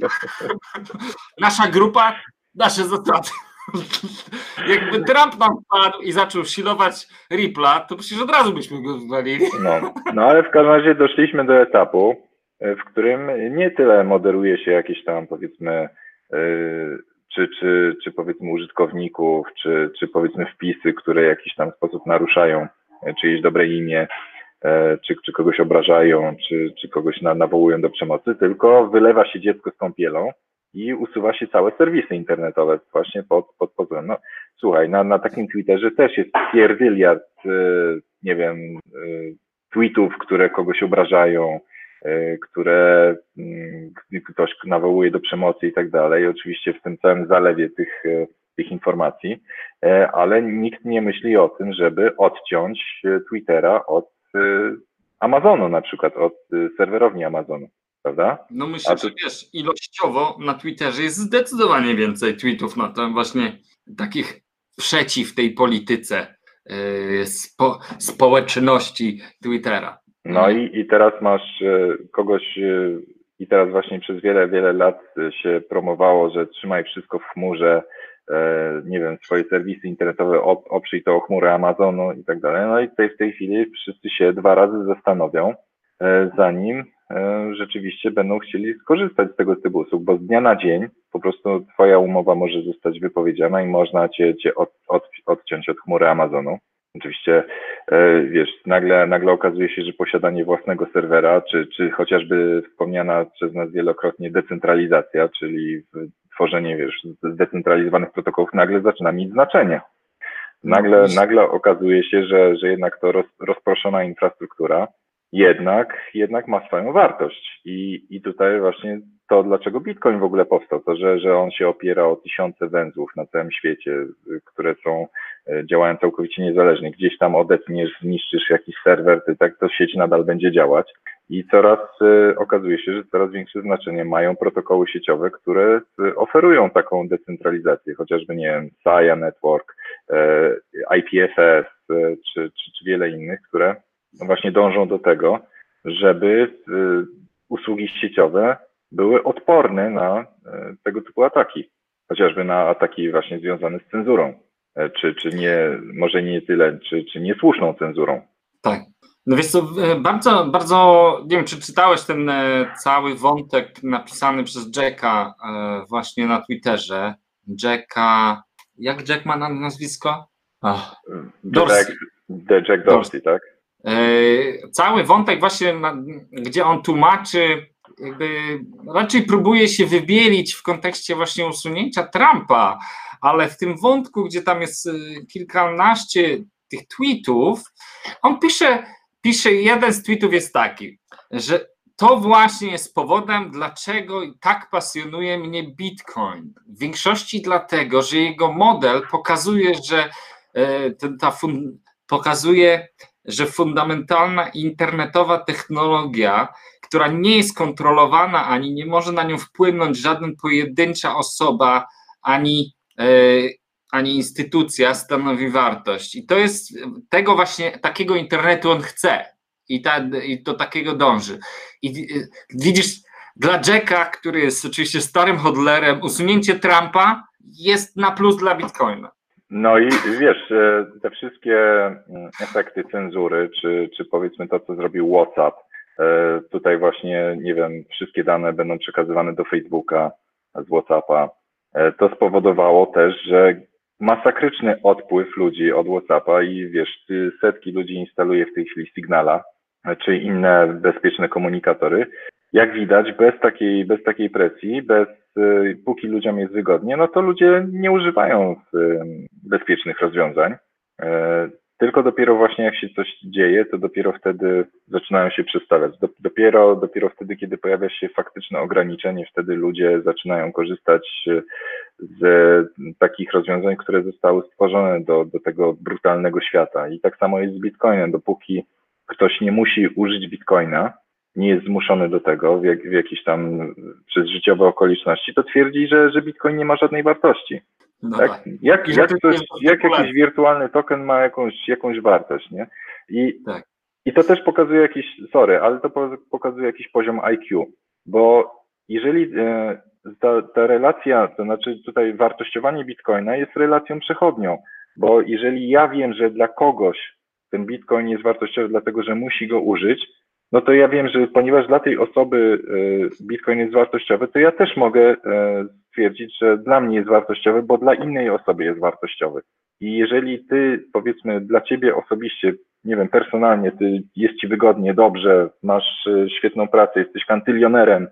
[LAUGHS] Nasza grupa, nasze zasady. Jakby Trump nam wpadł i zaczął silować Rippla, to przecież od razu byśmy go wywalili. No, no ale w każdym razie doszliśmy do etapu, e, w którym nie tyle moderuje się jakieś tam powiedzmy e, czy, czy, czy powiedzmy użytkowników, czy, czy powiedzmy wpisy, które w jakiś tam sposób naruszają e, czyjeś dobre imię, czy, czy kogoś obrażają, czy, czy kogoś na, nawołują do przemocy, tylko wylewa się dziecko z kąpielą i usuwa się całe serwisy internetowe właśnie pod, pod pozorem. No, słuchaj, na, na takim Twitterze też jest pierdyliard, nie wiem, tweetów, które kogoś obrażają, e, które mm, ktoś nawołuje do przemocy i tak dalej. Oczywiście w tym całym zalewie tych, e, tych informacji, e, ale nikt nie myśli o tym, żeby odciąć Twittera od Amazonu na przykład, od serwerowni Amazonu. Prawda? No myślę, to... że wiesz, ilościowo na Twitterze jest zdecydowanie więcej tweetów na to właśnie takich przeciw tej polityce Y, spo, społeczności Twittera. No i, i teraz masz y, kogoś, y, i teraz właśnie przez wiele, wiele lat się promowało, że trzymaj wszystko w chmurze, nie wiem, swoje serwisy internetowe oprzyj to o chmurę Amazonu i tak dalej. No i tutaj w tej chwili wszyscy się dwa razy zastanowią, zanim rzeczywiście będą chcieli skorzystać z tego typu usług, bo z dnia na dzień po prostu twoja umowa może zostać wypowiedziana i można cię, cię od, od, odciąć od chmury Amazonu. Oczywiście, e, wiesz, nagle, nagle okazuje się, że posiadanie własnego serwera, czy, czy chociażby wspomniana przez nas wielokrotnie decentralizacja, czyli tworzenie, wiesz, zdecentralizowanych protokołów, nagle zaczyna mieć znaczenie. Nagle, no, nagle okazuje się, że, że jednak to roz, rozproszona infrastruktura jednak, jednak ma swoją wartość. I, I tutaj właśnie to, dlaczego Bitcoin w ogóle powstał, to, że, że on się opiera o tysiące węzłów na całym świecie, które są, e, działają całkowicie niezależnie. Gdzieś tam odetniesz, zniszczysz jakiś serwer, ty, tak to sieć nadal będzie działać. I coraz y, okazuje się, że coraz większe znaczenie mają protokoły sieciowe, które oferują taką decentralizację, chociażby, nie wiem, SAIA Network, y, IPFS, y, czy, czy, czy wiele innych, które właśnie dążą do tego, żeby usługi sieciowe były odporne na tego typu ataki, chociażby na ataki właśnie związane z cenzurą, czy, czy nie, może nie tyle, czy, czy niesłuszną cenzurą. Tak. No wiesz co, e, bardzo, bardzo, nie wiem, czy czytałeś ten cały wątek napisany przez Jacka właśnie na Twitterze. Jacka, jak Jack ma na nazwisko? Ach, Dorsey. Jack, The Jack Dorsey, Dorsey. tak? Cały wątek właśnie, gdzie on tłumaczy jakby raczej próbuje się wybielić w kontekście właśnie usunięcia Trumpa, ale w tym wątku, gdzie tam jest kilkanaście tych tweetów, on pisze, pisze jeden z tweetów jest taki, że to właśnie jest powodem, dlaczego tak pasjonuje mnie Bitcoin. W większości dlatego, że jego model pokazuje, że e, ta fun, pokazuje, że fundamentalna internetowa technologia która nie jest kontrolowana, ani nie może na nią wpłynąć żadna pojedyncza osoba, ani, e, ani instytucja stanowi wartość. I to jest tego właśnie, takiego internetu on chce i, ta, i do takiego dąży. I widzisz, dla Jacka, który jest oczywiście starym hodlerem, usunięcie Trumpa jest na plus dla Bitcoina. No i wiesz, e, te wszystkie mm, efekty cenzury, czy, czy powiedzmy to, co zrobił WhatsApp, E, tutaj właśnie, nie wiem, wszystkie dane będą przekazywane do Facebooka z WhatsAppa. E, to spowodowało też, że masakryczny odpływ ludzi od WhatsAppa i wiesz, setki ludzi instaluje w tej chwili Signala czy inne bezpieczne komunikatory. Jak widać, bez takiej, bez takiej presji, bez, e, póki ludziom jest wygodnie, no to ludzie nie używają bezpiecznych rozwiązań. Tylko dopiero właśnie jak się coś dzieje, to dopiero wtedy zaczynają się przestawiać. Dopiero, dopiero wtedy, kiedy pojawia się faktyczne ograniczenie, wtedy ludzie zaczynają korzystać e, z takich rozwiązań, które zostały stworzone do, do tego brutalnego świata. I tak samo jest z Bitcoinem. Dopóki ktoś nie musi użyć Bitcoina, nie jest zmuszony do tego w, jak, w tam przez życiowe okoliczności, to twierdzi, że, że Bitcoin nie ma żadnej wartości. No tak? tak. Jak, jak, coś, jak jakiś wirtualny token ma jakąś, jakąś wartość, nie? I, tak. I to też pokazuje jakiś, sorry, ale to pokazuje jakiś poziom IQ, bo jeżeli e, ta, ta relacja, to znaczy tutaj wartościowanie bitcoina jest relacją przechodnią, bo jeżeli ja wiem, że dla kogoś ten bitcoin jest wartościowy dlatego, że musi go użyć, no to ja wiem, że ponieważ dla tej osoby e, bitcoin jest wartościowy, to ja też mogę e, stwierdzić, że dla mnie jest wartościowy, bo dla innej osoby jest wartościowy. I jeżeli ty, powiedzmy, dla ciebie osobiście, nie wiem, personalnie, ty jest ci wygodnie, dobrze, masz e, świetną pracę, jesteś kantylionerem,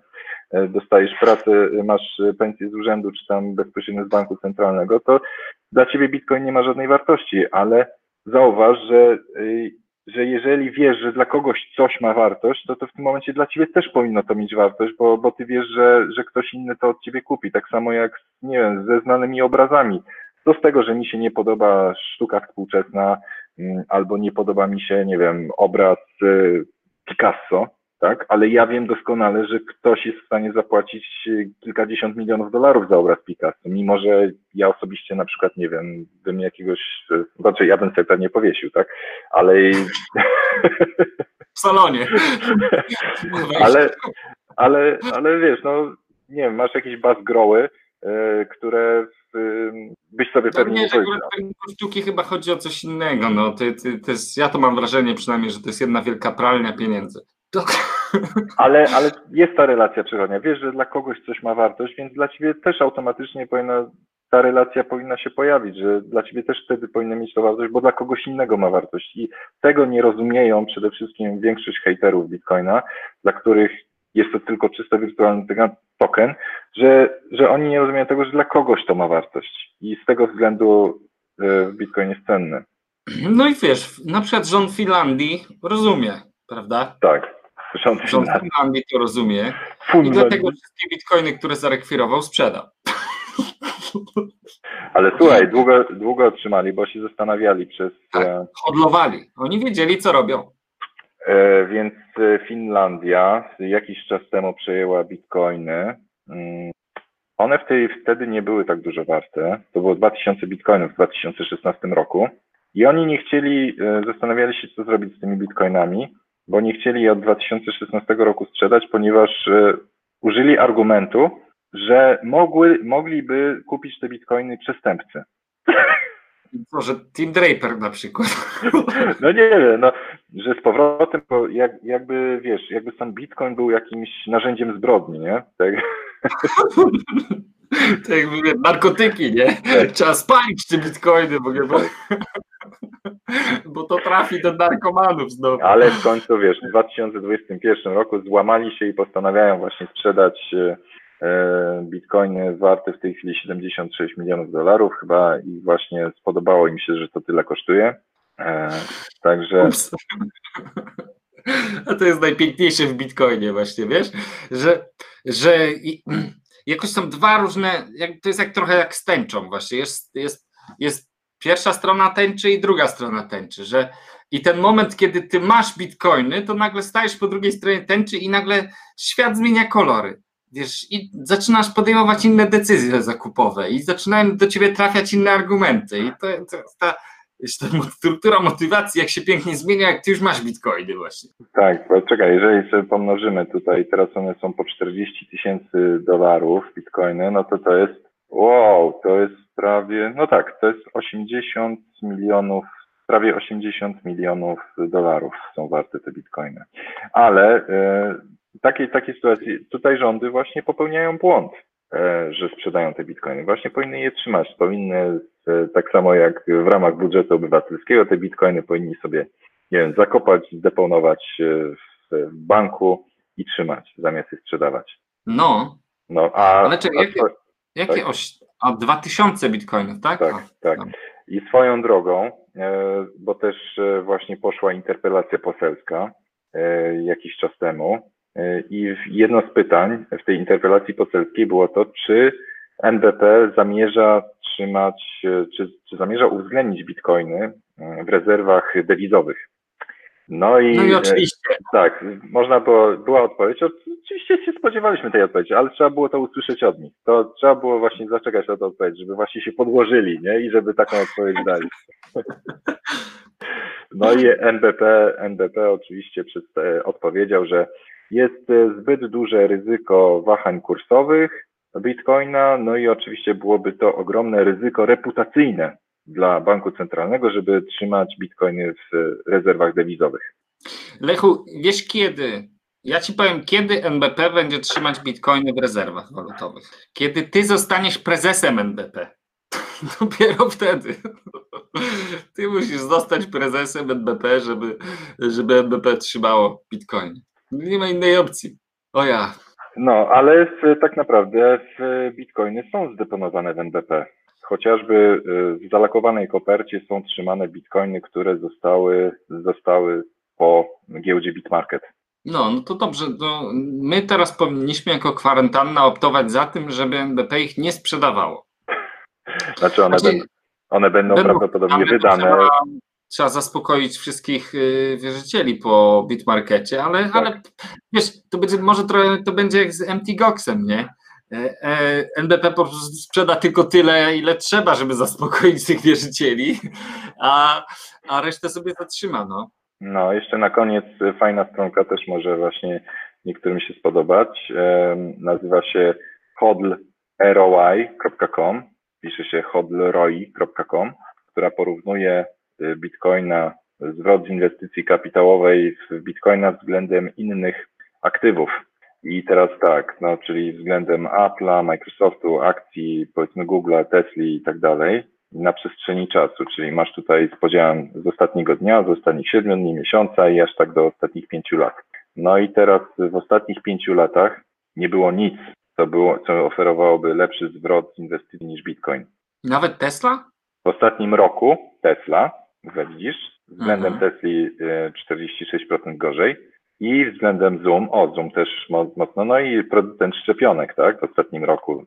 dostajesz pracę, masz pensję z urzędu, czy tam bezpośrednio z banku centralnego, to dla ciebie bitcoin nie ma żadnej wartości, ale zauważ, że że jeżeli wiesz, że dla kogoś coś ma wartość, to to w tym momencie dla ciebie też powinno to mieć wartość, bo, bo ty wiesz, że, że ktoś inny to od ciebie kupi. Tak samo jak, nie wiem, ze znanymi obrazami. Co z tego, że mi się nie podoba sztuka współczesna, mm, albo nie podoba mi się, nie wiem, obraz y, Picasso, tak? Ale ja wiem doskonale, że ktoś jest w stanie zapłacić y, kilkadziesiąt milionów dolarów za obraz Picasso, mimo że ja osobiście na przykład, nie wiem, bym jakiegoś, y, znaczy ja bym sobie pewnie powiesił, tak? Ale... W salonie. [LAUGHS] ale, ale, ale wiesz, no nie wiem, masz jakieś bazgroły, y, które byś sobie pewnie nie, nie powiedział. sztuki chyba chodzi o coś innego. No, ty, ty, to jest, ja to mam wrażenie przynajmniej, że to jest jedna wielka pralnia pieniędzy. Ale, ale jest ta relacja przychodnia. Wiesz, że dla kogoś coś ma wartość, więc dla ciebie też automatycznie powinna, ta relacja powinna się pojawić, że dla ciebie też wtedy powinna mieć to wartość, bo dla kogoś innego ma wartość. I tego nie rozumieją przede wszystkim większość hejterów Bitcoina, dla których jest to tylko czysto wirtualny token, że, że oni nie rozumieją tego, że dla kogoś to ma wartość. I z tego względu e, Bitcoin jest cenny. No i wiesz, na przykład rząd Finlandii rozumie, prawda? Tak. Rząd, Rząd Finlandii to rozumie i dlatego wszystkie bitcoiny, które zarekwirował, sprzedał. Ale słuchaj, długo, długo otrzymali, bo się zastanawiali przez... Tak, e, hodlowali. Oni wiedzieli, co robią. E, więc e, Finlandia jakiś czas temu przejęła bitcoiny. Mm, one w tej, wtedy nie były tak dużo warte. To było 2000 bitcoinów w 2016 roku. I oni nie chcieli, zastanawiali się, co zrobić z tymi bitcoinami bo nie chcieli je od 2016 roku sprzedać, ponieważ e, użyli argumentu, że mogły, mogliby kupić te bitcoiny przestępcy. [LAUGHS] Może Tim Draper na przykład. [LAUGHS] No nie wiem, no, że z powrotem, jak, jakby wiesz, jakby sam bitcoin był jakimś narzędziem zbrodni, nie? Tak. [LAUGHS] [LAUGHS] To jakby narkotyki, nie? Tak. Trzeba spalić te bitcoiny bo, tak. [LAUGHS] bo to trafi do narkomanów znowu. Ale w końcu, wiesz, w 2021 roku złamali się i postanawiają właśnie sprzedać e, e, bitcoiny warte w tej chwili 76 milionów dolarów chyba i właśnie spodobało im się, że to tyle kosztuje. E, także... Ups. [LAUGHS] A to jest najpiękniejsze w bitcoinie właśnie, wiesz, że, że [CLEARS THROAT] jakoś są dwa różne, to jest jak trochę jak z tęczą właśnie, jest, jest, jest pierwsza strona tęczy i druga strona tęczy, że i ten moment, kiedy ty masz bitcoiny, to nagle stajesz po drugiej stronie tęczy i nagle świat zmienia kolory. Wiesz, i zaczynasz podejmować inne decyzje zakupowe i zaczynają do ciebie trafiać inne argumenty. I to, to ta struktura motywacji, jak się pięknie zmienia, jak ty już masz bitcoiny właśnie. Tak, bo czekaj, jeżeli sobie pomnożymy tutaj, teraz one są po 40 tysięcy dolarów bitcoiny, no to to jest, wow, to jest prawie, no tak, to jest 80 milionów, prawie 80 milionów dolarów są warte te bitcoiny. Ale e, takiej, takiej sytuacji, tutaj rządy właśnie popełniają błąd, e, że sprzedają te bitcoiny. Właśnie powinny je trzymać. Powinny, tak samo jak w ramach budżetu obywatelskiego, te bitcoiny powinni sobie, nie wiem, zakopać, zdeponować w, w banku i trzymać, zamiast je sprzedawać. No. No, a, Ale czekaj, jakie, jakie tak? oś, a 2000 bitcoinów, tak? Tak, tak. I swoją drogą, e, bo też e, właśnie poszła interpelacja poselska e, jakiś czas temu i jedno z pytań w tej interpelacji poselskiej było to, czy NBP zamierza trzymać, czy, czy zamierza uwzględnić bitcoiny w rezerwach dewizowych. No i, no i oczywiście. tak, można było, była odpowiedź. Oczywiście się spodziewaliśmy tej odpowiedzi, ale trzeba było to usłyszeć od nich. To trzeba było właśnie zaczekać na tę odpowiedź, żeby właśnie się podłożyli, nie? I żeby taką odpowiedź dali. No i NBP, NBP oczywiście przed, odpowiedział, że jest zbyt duże ryzyko wahań kursowych bitcoina, no i oczywiście byłoby to ogromne ryzyko reputacyjne dla banku centralnego, żeby trzymać bitcoiny w rezerwach dewizowych. Lechu, wiesz kiedy? Ja ci powiem, kiedy NBP będzie trzymać bitcoiny w rezerwach walutowych. Kiedy ty zostaniesz prezesem NBP. [LAUGHS] Dopiero wtedy. [LAUGHS] Ty musisz zostać prezesem NBP, żeby, żeby NBP trzymało bitcoin. Nie ma innej opcji. O ja. No, ale w, tak naprawdę w bitcoiny są zdeponowane w NBP. Chociażby y, w zalakowanej kopercie są trzymane bitcoiny, które zostały, zostały po giełdzie Bitmarket. No, no to dobrze. To my teraz powinniśmy jako kwarantanna optować za tym, żeby NBP ich nie sprzedawało. Znaczy one, znaczy, będą, one będą, będą prawdopodobnie wydane. Trzeba, trzeba, zaspokoić wszystkich y, wierzycieli po Bitmarkecie, ale, tak. ale wiesz, to będzie może trochę to będzie jak z MT Goxem, nie? E, e, NBP po prostu sprzeda tylko tyle, ile trzeba, żeby zaspokoić tych wierzycieli, a, a resztę sobie zatrzyma. No. no, jeszcze na koniec fajna stronka też może właśnie niektórym się spodobać. Nazywa się hodlroi.com, pisze się hodlroi.com, która porównuje y, bitcoina, zwrot z inwestycji kapitałowej w bitcoina względem innych aktywów i teraz tak, no, czyli względem Apple'a, Microsoftu, akcji, powiedzmy Google'a, Tesla i tak dalej, na przestrzeni czasu, czyli masz tutaj z podziałem z ostatniego dnia, z ostatnich siedmiu dni, miesiąca i aż tak do ostatnich pięciu lat. No i teraz w ostatnich pięciu latach nie było nic, co, było, co oferowałoby lepszy zwrot z inwestycji niż Bitcoin. Nawet Tesla? W ostatnim roku Tesla, widzisz, względem mhm. Tesli 46% gorzej, i względem Zoom, o Zoom też mocno, no i producent szczepionek, tak, w ostatnim roku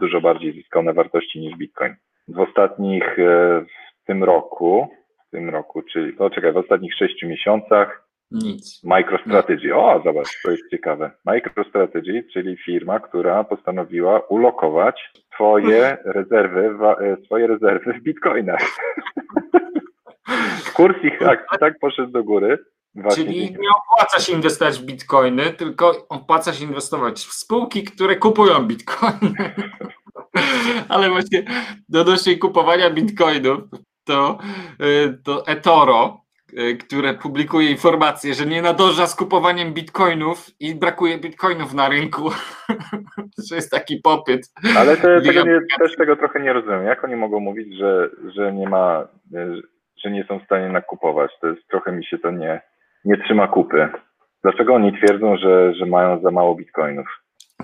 dużo bardziej zyskał na wartości niż Bitcoin. W ostatnich, e, w tym roku, w tym roku, czyli, no czekaj, w ostatnich sześciu miesiącach nic. MicroStrategy, o zobacz, to jest ciekawe. MicroStrategy, czyli firma, która postanowiła ulokować swoje [LAUGHS] rezerwy, e, swoje rezerwy w bitcoinach. [LAUGHS] Kurs ich akcji tak poszedł do góry, Właśnie Czyli nie opłaca się inwestować w bitcoiny, tylko opłaca się inwestować w spółki, które kupują bitcoiny. [LAUGHS] Ale właśnie odnośnie kupowania bitcoinów, to, y, to eToro, y, które publikuje informacje, że nie nadąża z kupowaniem bitcoinów i brakuje bitcoinów na rynku, [LAUGHS] że jest taki popyt. Ale te, tego nie, też tego trochę nie rozumiem. Jak oni mogą mówić, że, że nie ma, że nie są w stanie nakupować? To jest trochę mi się to nie, nie trzyma kupy. Dlaczego oni twierdzą, że, że mają za mało bitcoinów?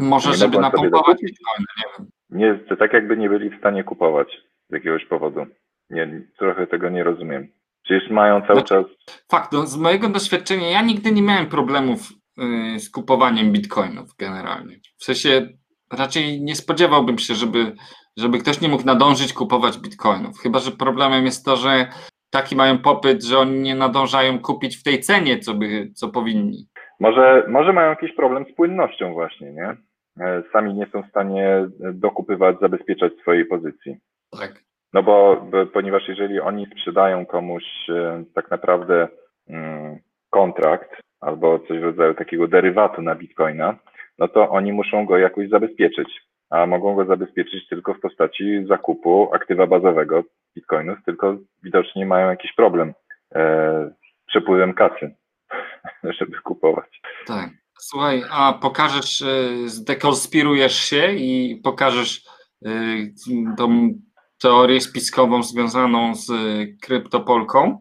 Może, nie żeby napompować bitcoiny, nie wiem. Nie, to tak jakby nie byli w stanie kupować z jakiegoś powodu. Nie, trochę tego nie rozumiem. Przecież mają cały znaczy, czas. Fakt, no, z mojego doświadczenia ja nigdy nie miałem problemów yy, z kupowaniem bitcoinów generalnie. W sensie raczej nie spodziewałbym się, żeby, żeby ktoś nie mógł nadążyć kupować bitcoinów. Chyba, że problemem jest to, że taki mają popyt, że oni nie nadążają kupić w tej cenie, co, by, co powinni. Może, może mają jakiś problem z płynnością właśnie, nie? E, sami nie są w stanie dokupywać, zabezpieczać swojej pozycji. Tak. No bo, bo ponieważ jeżeli oni sprzedają komuś e, tak naprawdę mm, kontrakt albo coś w rodzaju takiego derywatu na bitcoina, no to oni muszą go jakoś zabezpieczyć a mogą go zabezpieczyć tylko w postaci zakupu aktywa bazowego bitcoinów, tylko widocznie mają jakiś problem e, z przepływem kasy, [LAUGHS] żeby kupować. Tak. Słuchaj, a pokażesz, e, zdekonspirujesz się i pokażesz e, tą teorię spiskową związaną z kryptopolką?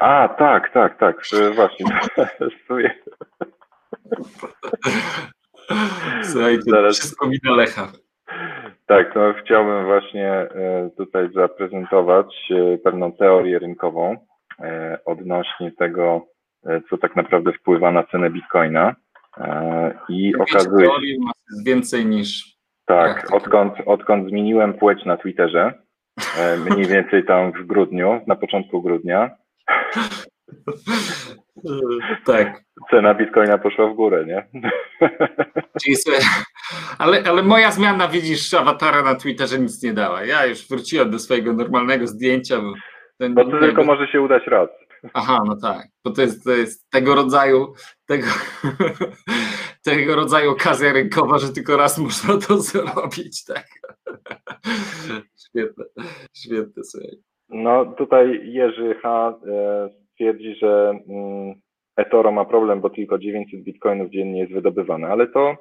A, tak, tak, tak, właśnie. [LAUGHS] [LAUGHS] Słuchajcie, Zaraz... wszystko mi Lecha. Tak, no chciałbym właśnie e, tutaj zaprezentować e, pewną teorię rynkową e, odnośnie tego, co tak naprawdę wpływa na cenę bitcoina. I okazuje się. jest więcej niż. Tak, odkąd, odkąd zmieniłem płeć na Twitterze, mniej więcej tam w grudniu, na początku grudnia. Tak. Cena bitcoina poszła w górę, nie? ale, ale moja zmiana, widzisz, awatara na Twitterze nic nie dała. Ja już wróciłem do swojego normalnego zdjęcia. Bo, ten, bo to tylko może się udać raz. Aha, no tak, bo to jest, to jest tego rodzaju tego, [LAUGHS] tego rodzaju okazja rynkowa, że tylko raz można to [LAUGHS] zrobić, tak. Świetne, świetne sobie. No tutaj Jerzy H. e, twierdzi, że mm, eToro ma problem, bo tylko 900 bitcoinów dziennie jest wydobywane, ale to,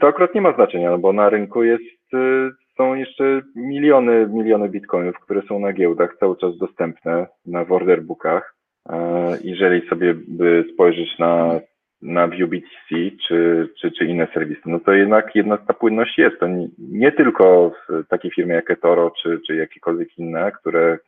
to akurat nie ma znaczenia, no bo na rynku jest, y, są jeszcze miliony, miliony bitcoinów, które są na giełdach cały czas dostępne na orderbookach. E, Jeżeli sobie by spojrzeć na, na ViewBTC czy, czy, czy inne serwisy, no to jednak, jednak ta płynność jest. To nie, nie tylko w takiej firmie jak eToro czy, czy jakiekolwiek inne, które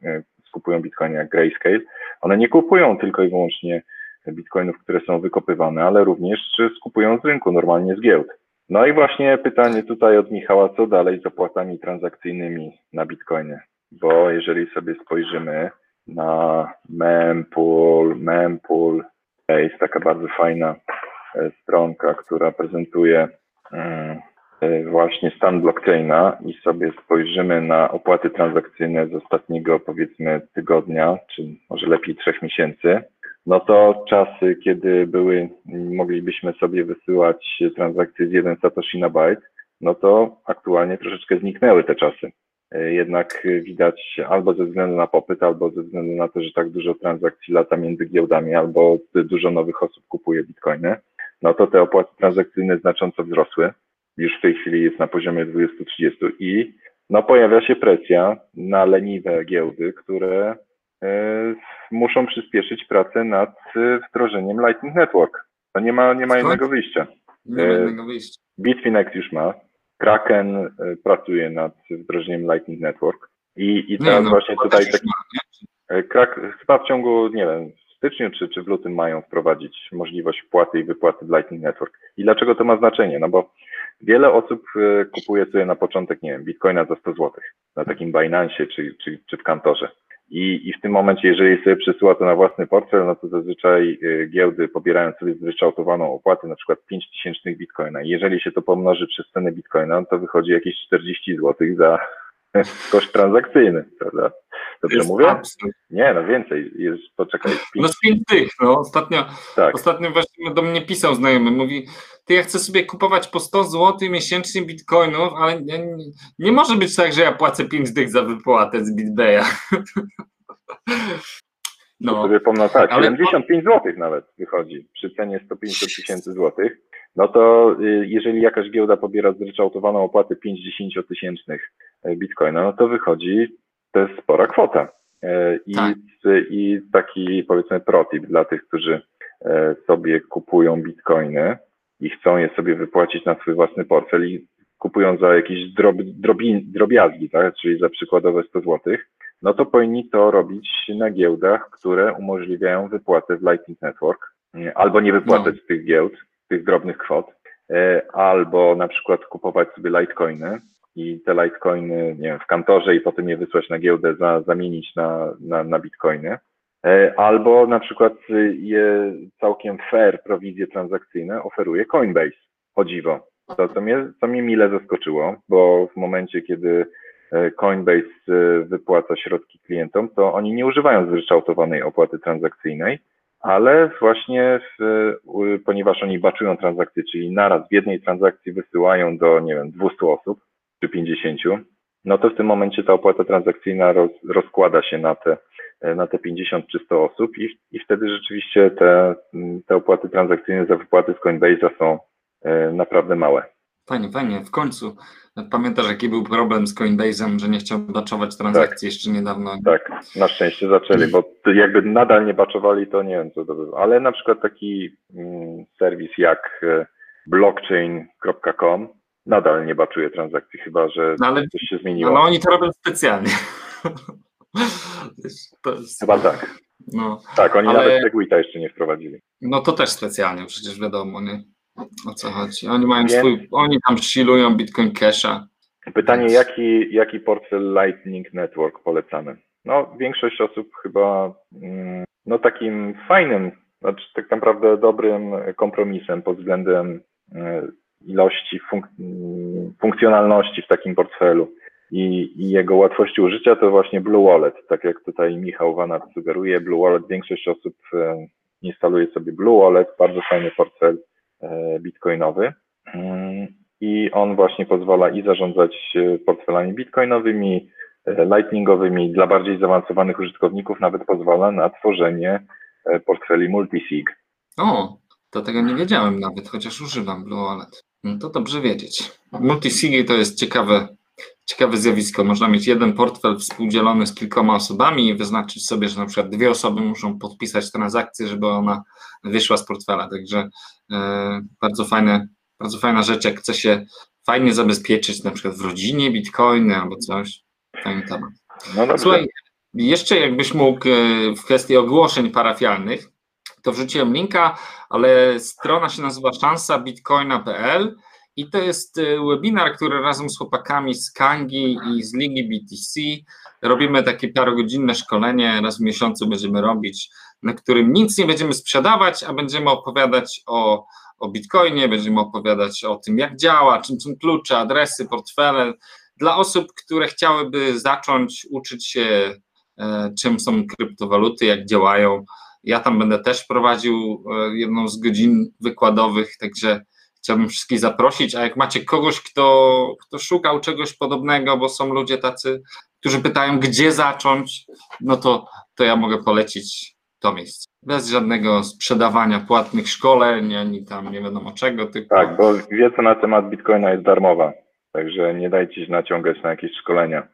skupują bitcoiny jak Grayscale, one nie kupują tylko i wyłącznie bitcoinów, które są wykopywane, ale również skupują z rynku, normalnie z giełd. No i właśnie pytanie tutaj od Michała, co dalej z opłatami transakcyjnymi na bitcoinie? Bo jeżeli sobie spojrzymy na mempool, mempool, jest taka bardzo fajna e, stronka, która prezentuje mm, właśnie stan blockchaina i sobie spojrzymy na opłaty transakcyjne z ostatniego powiedzmy tygodnia, czy może lepiej trzech miesięcy, no to czasy, kiedy były, moglibyśmy sobie wysyłać transakcje z 1 Satoshi na byte, no to aktualnie troszeczkę zniknęły te czasy. E, Jednak widać albo ze względu na popyt, albo ze względu na to, że tak dużo transakcji lata między giełdami, albo dużo nowych osób kupuje bitcoiny, no to te opłaty transakcyjne znacząco wzrosły. Już w tej chwili jest na poziomie 20-30 i no pojawia się presja na leniwe giełdy, które e, muszą przyspieszyć pracę nad e, wdrożeniem Lightning Network. To nie ma, nie ma innego wyjścia. Nie ma E, innego wyjścia. Bitfinex już ma, Kraken pracuje nad wdrożeniem Lightning Network i, i teraz no, właśnie tutaj tak, e, Krak, chyba w ciągu, nie wiem, w styczniu czy, czy w lutym mają wprowadzić możliwość wpłaty i wypłaty w Lightning Network. I dlaczego to ma znaczenie? No bo wiele osób e, kupuje sobie na początek, nie wiem, bitcoina za 100 zł na takim Binance czy, czy, czy w kantorze. I, I w tym momencie, jeżeli sobie przesyła to na własny portfel, no to zazwyczaj y, giełdy pobierają sobie zryczałtowaną opłatę, na przykład 5000 bitcoina. I jeżeli się to pomnoży przez cenę bitcoina, to wychodzi jakieś 40 zł za [LAUGHS] koszt transakcyjny, prawda? Dobrze Jest mówię? absurd. Nie, no więcej. Jest, poczekaj, No pięć, z pięć tych, no ostatnio, tak. ostatnio właśnie do mnie pisał znajomy, mówi, ty ja chcę sobie kupować po 100 zł miesięcznie bitcoinów, ale nie, nie, może być tak, że ja płacę 5 dych za wypłatę z BitBaya. [LAUGHS] No, sobie pomno, tak, Ale- 75 zł nawet wychodzi przy cenie 150 tysięcy złotych. No to y, jeżeli jakaś giełda pobiera zryczałtowaną opłatę 50 tysięcznych bitcoina, no to wychodzi, to jest spora kwota. E, I, Tak. I taki powiedzmy protip dla tych, którzy e, sobie kupują bitcoiny i chcą je sobie wypłacić na swój własny portfel i kupują za jakieś drob, drobi, drobiazgi, tak? czyli za przykładowe 100 złotych, no to powinni to robić na giełdach, które umożliwiają wypłatę w Lightning Network, nie, albo nie wypłacać z tych giełd, tych drobnych kwot, e, albo na przykład kupować sobie Litecoiny i te Litecoiny, nie wiem, w kantorze i potem je wysłać na giełdę, za, zamienić na, na, na Bitcoiny, E, albo na przykład je całkiem fair prowizje transakcyjne oferuje Coinbase, o dziwo. To, co mnie, co mnie mile zaskoczyło, bo w momencie, kiedy e, Coinbase e, wypłaca środki klientom, to oni nie używają zryczałtowanej opłaty transakcyjnej, ale właśnie w, ponieważ oni baczują transakcje, czyli naraz w jednej transakcji wysyłają do, nie wiem, 200 osób czy 50, no to w tym momencie ta opłata transakcyjna roz, rozkłada się na te, na te 50 czy 100 osób i, i wtedy rzeczywiście te, te opłaty transakcyjne za wypłaty z Coinbase'a są e, naprawdę małe. fajnie, fajnie, w końcu. Pamiętasz, jaki był problem z Coinbase'em, że nie chciał baczować transakcji jeszcze niedawno? Tak, na szczęście zaczęli, bo jakby nadal nie baczowali, to nie wiem co to by było. Ale na przykład taki mm, serwis jak e, blockchain.com nadal nie baczuje transakcji, chyba że No ale, coś się no, zmieniło. no oni to robią specjalnie. [LAUGHS] To jest, Chyba tak. no, Tak, oni Ale- nawet Segwita jeszcze nie wprowadzili. no to też specjalnie, przecież wiadomo, nie? O co chodzi. Oni mają Nie. swój, oni tam shilują Bitcoin Casha. Pytanie, Więc- jaki, jaki portfel Lightning Network polecamy? No, większość osób chyba mm, no takim fajnym, znaczy tak naprawdę dobrym kompromisem pod względem e, ilości funk- funkcjonalności w takim portfelu i, i jego łatwości użycia to właśnie Blue Wallet. Tak jak tutaj Michał Wanat sugeruje, Blue Wallet, większość osób e, instaluje sobie Blue Wallet, bardzo fajny portfel, e, bitcoinowy. Mm, I on właśnie pozwala i zarządzać e, portfelami bitcoinowymi, lightningowymi. Dla bardziej zaawansowanych użytkowników nawet pozwala na tworzenie portfeli multisig. O, to tego nie wiedziałem nawet, chociaż używam Blue Wallet. No to dobrze wiedzieć. Multisigi to jest ciekawe, ciekawe zjawisko. Można mieć jeden portfel współdzielony z kilkoma osobami i wyznaczyć sobie, że na przykład dwie osoby muszą podpisać transakcję, żeby ona wyszła z portfela. Także e, bardzo fajne, bardzo fajna rzecz, jak chce się fajnie zabezpieczyć, na przykład w rodzinie bitcoiny albo coś. Fajny temat. No. Słuchaj, jeszcze jakbyś mógł e, w kwestii ogłoszeń parafialnych, to wrzuciłem linka, ale strona się nazywa szansabitcoina.pl i to jest e, webinar, który razem z chłopakami z Kangi i z Ligi BTC robimy takie parogodzinne szkolenie, raz w miesiącu będziemy robić, na którym nic nie będziemy sprzedawać, a będziemy opowiadać o, o Bitcoinie, będziemy opowiadać o tym, jak działa, czym są klucze, adresy, portfele, dla osób, które chciałyby zacząć uczyć się, e, czym są kryptowaluty, jak działają. Ja tam będę też prowadził e, jedną z godzin wykładowych, także chciałbym wszystkich zaprosić. A jak macie kogoś, kto, kto szukał czegoś podobnego, bo są ludzie tacy, którzy pytają, gdzie zacząć, no to, to ja mogę polecić to miejsce. Bez żadnego sprzedawania płatnych szkoleń, ani tam nie wiadomo czego, tylko Tak, bo wiedza na temat Bitcoina jest darmowa, także nie dajcie się naciągać na jakieś szkolenia.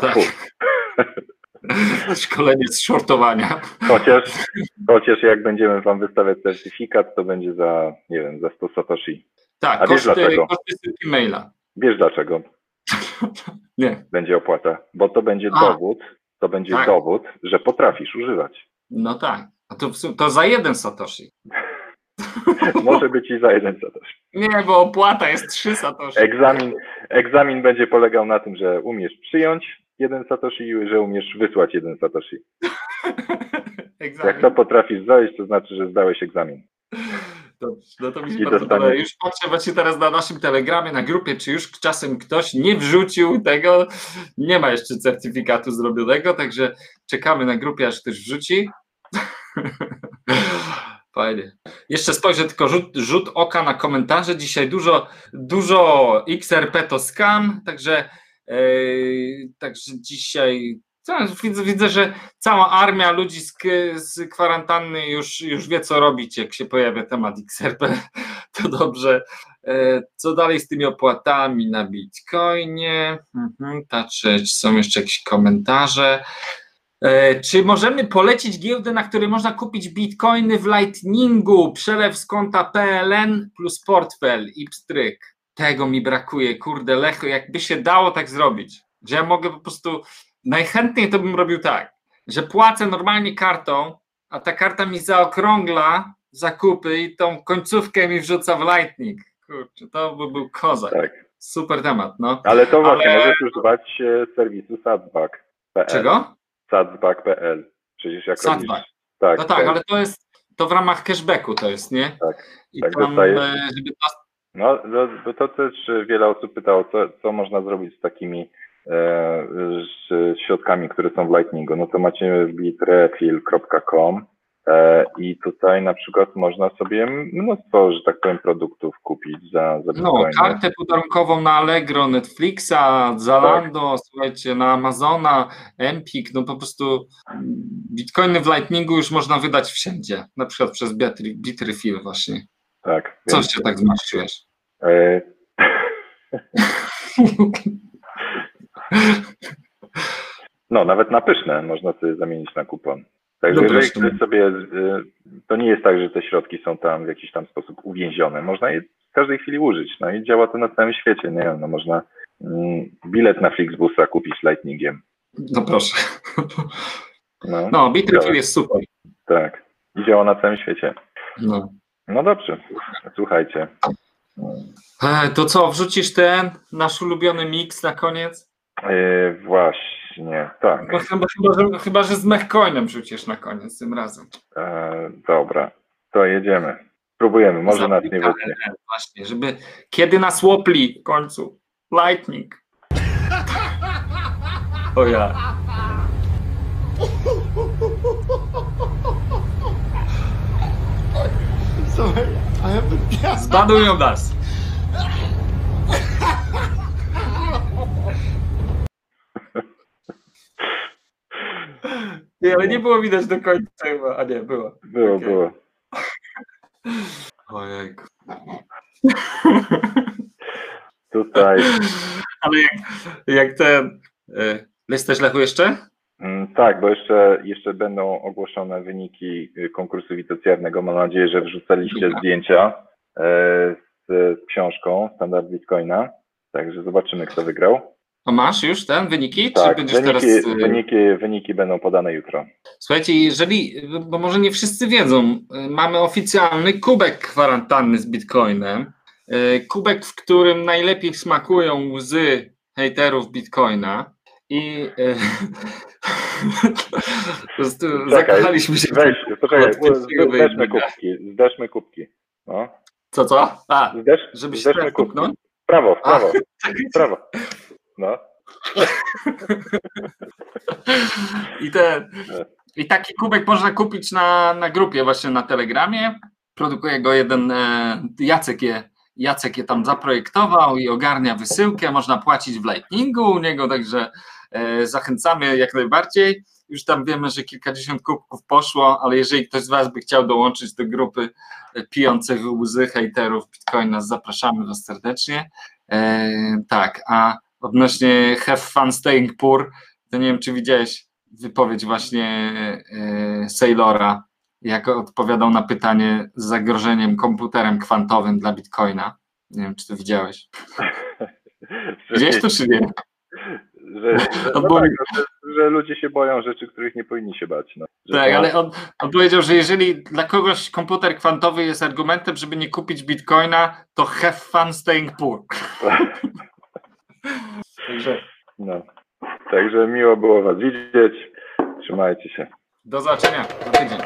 Tak. [LAUGHS] [LAUGHS] Szkolenie z shortowania. Chociaż, chociaż jak będziemy wam wystawiać certyfikat, to będzie za, nie wiem, za 100 satoshi. Tak, A wiesz koszty, dlaczego? koszty syłki maila. Wiesz dlaczego [LAUGHS] Nie, będzie opłata? Bo to będzie A. dowód, to będzie Tak. dowód, że potrafisz używać. no tak. A to, to za jeden satoshi. [LAUGHS] Może być i za jeden satoshi. Nie, bo opłata jest trzy satoshi. Egzamin, egzamin będzie polegał na tym, że umiesz przyjąć jeden satoshi i że umiesz wysłać jeden satoshi. [LAUGHS] Jak to potrafisz zajść, to znaczy, że zdałeś egzamin. Dobrze, no to mi się I bardzo podoba. Już patrzę właśnie teraz na naszym telegramie, na grupie, czy już czasem ktoś nie wrzucił tego. Nie ma jeszcze certyfikatu zrobionego, także czekamy na grupie, aż ktoś wrzuci. [LAUGHS] Fajnie. Jeszcze spojrzę tylko rzut, rzut oka na komentarze. Dzisiaj dużo, dużo XRP to scam, także, także dzisiaj widzę, widzę, że cała armia ludzi z, z kwarantanny już, już wie, co robić, jak się pojawia temat XRP. [LAUGHS] To dobrze. E, Co dalej z tymi opłatami na Bitcoinie? Mhm, czy są jeszcze jakieś komentarze. E, Czy możemy polecić giełdę, na której można kupić bitcoiny w Lightningu? Przelew z konta PLN plus portfel i pstryk. Tego mi brakuje, kurde, Lecho, jakby się dało tak zrobić, że ja mogę po prostu, najchętniej to bym robił tak, że płacę normalnie kartą, a ta karta mi zaokrągla zakupy i tą końcówkę mi wrzuca w Lightning. Kurczę, to by był kozak. Tak. Super temat, no. Ale to właśnie Ale- możesz używać e, serwisu satsback.pl. Czego? Satsback.pl. Przecież jak Satsback. robisz... Tak, No tak, ale to jest, to w ramach cashbacku to jest, nie? Tak, I tak tam, dostajesz. żeby No, no bo to też wiele osób pytało, co, co można zrobić z takimi e, z środkami, które są w Lightningu. No to macie bitrefill.com e, i tutaj na przykład można sobie mnóstwo, że tak powiem, produktów kupić za, za No, bitcoiny. kartę podarunkową na Allegro, Netflixa, Zalando, słuchajcie, na Amazona, Empik, no po prostu bitcoiny w Lightningu już można wydać wszędzie, na przykład przez Bitrefill właśnie. Tak. Coś więc, się tak zmarszczyłeś. e, [LAUGHS] No, nawet na pyszne można sobie zamienić na kupon. Także Dobra, jeżeli ktoś sobie, y, to nie jest tak, że te środki są tam w jakiś tam sposób uwięzione. Można je w każdej chwili użyć. No i działa to na całym świecie. Nie wiem, no można mm, bilet na Flixbusa kupić Lightningiem. No proszę. No, No, Bitrefill jest super. tak. I działa na całym świecie. No. No dobrze. Słuchajcie. E, To co, wrzucisz ten nasz ulubiony mix na koniec? Yy, właśnie, tak. Bo chyba, chyba, że, chyba, że z Mechcoinem wrzucisz na koniec tym razem. E, dobra, to jedziemy. Spróbujemy, może nas nie wytnie. Właśnie, żeby kiedy nas łopli w końcu. Lightning. O ja. Sorry, I Zbanują nas. Nie, ale nie było widać do końca chyba. A nie, było. Było, Okej. było. Ojejku. Tutaj, Ale jak, jak ten... y, Jesteś Lechu jeszcze? Mm, tak, bo jeszcze, jeszcze będą ogłoszone wyniki y, konkursu witocjarnego. Mam nadzieję, że wrzucaliście zdjęcia e, z, z książką Standard Bitcoina. Także zobaczymy, kto wygrał. A masz już ten wyniki? Tak, Czy będziesz wyniki, teraz... y, wyniki, wyniki będą podane jutro. Słuchajcie, jeżeli, bo może nie wszyscy wiedzą, y, mamy oficjalny kubek kwarantanny z Bitcoinem. Kubek, w którym najlepiej smakują łzy hejterów Bitcoina. I y, [LAUGHS] po prostu Czekaj, zakochaliśmy się. Weź, zdeszmy wejścia. kubki, kubki. No, Co, co? A, żeby się zdeszmy teraz kubki. kupnąć? Prawo, w A. prawo, [LAUGHS] prawo. No, I, te, I taki kubek można kupić na, na grupie, właśnie na Telegramie. Produkuje go jeden e, Jacek je, Jacek je tam zaprojektował i ogarnia wysyłkę. Można płacić w Lightningu u niego, także e, zachęcamy jak najbardziej. Już tam wiemy, że kilkadziesiąt kubków poszło, ale jeżeli ktoś z Was by chciał dołączyć do grupy e, pijących łzy hejterów Bitcoina, zapraszamy Was serdecznie. E, tak, a odnośnie have fun staying poor, to nie wiem, czy widziałeś wypowiedź właśnie e, Saylora, jak odpowiadał na pytanie z zagrożeniem komputerem kwantowym dla Bitcoina. Nie wiem, czy to widziałeś. [LAUGHS] Widziałeś to, czy nie? Że, [LAUGHS] że, no tak, że, że ludzie się boją rzeczy, których nie powinni się bać. No. Tak, to- ale on, on powiedział, że jeżeli dla kogoś komputer kwantowy jest argumentem, żeby nie kupić Bitcoina, to have fun staying poor. [LAUGHS] Także No. Także miło było Was widzieć. Trzymajcie się. do zobaczenia za tydzień.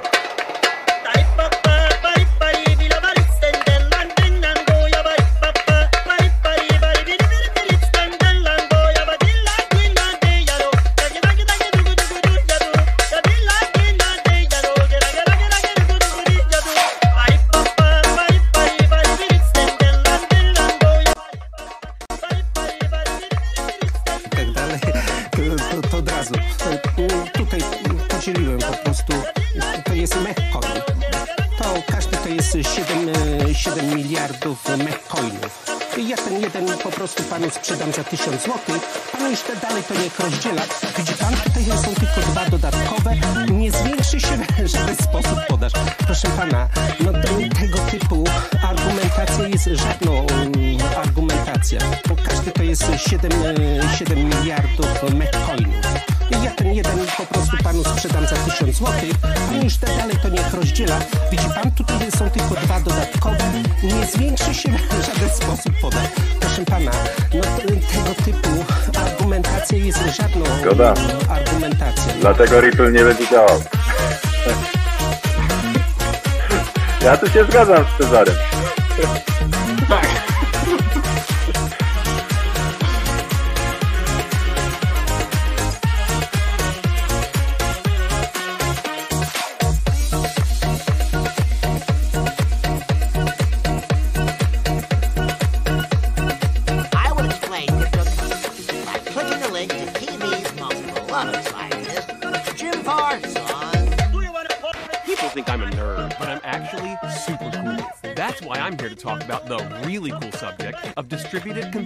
7, e, 7 miliardów mechcoinów. Ja ten jeden po prostu panu sprzedam za 1000 zł. Panu już te dalej to niech rozdziela. Widzi pan, tutaj są tylko dwa dodatkowe. Nie zwiększy się [LAUGHS] w żaden sposób podaż. Proszę pana, no tego typu argumentacja jest żadną mm, argumentacją. Bo każdy to jest 7, e, 7 miliardów mechcoinów. I ja ten jeden po prostu panu sprzedam za 1000 zł. Pan już te dalej to niech rozdziela. Widzi pan, tutaj są tylko dwa dodatkowe. Nie zwiększy się [LAUGHS] w żaden sposób podaż. Proszę pana, no to, tego typu argumentacja jest żadną Zgoda. argumentacją. Dlatego Ripple nie będzie działał. Ja tu się zgadzam z Cezarem. Tak.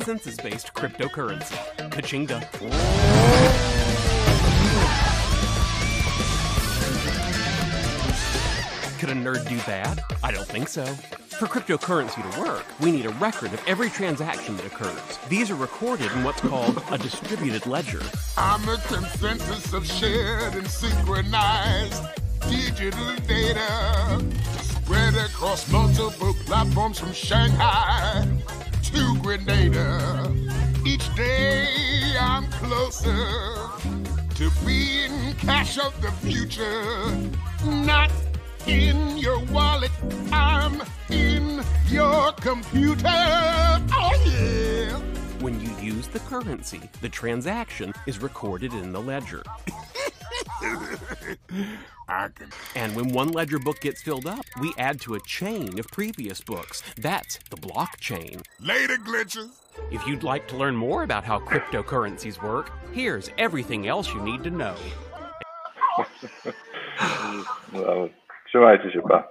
Consensus based cryptocurrency. Kachinga. Could a nerd do that? I don't think so. For cryptocurrency to work, we need a record of every transaction that occurs. These are recorded in what's called a distributed ledger. I'm a consensus of shared and synchronized digital data spread across multiple platforms from Shanghai to Grenada. Each day I'm closer to being cash of the future, not in your wallet. I'm in your computer. Oh yeah. When you use the currency, the transaction is recorded in the ledger. [LAUGHS] Kraken. And when one ledger book gets filled up, we add to a chain of previous books. That's the blockchain. Later, glitches. If you'd like to learn more about how cryptocurrencies work, here's everything else you need to know. No, trzymajcie się, pa.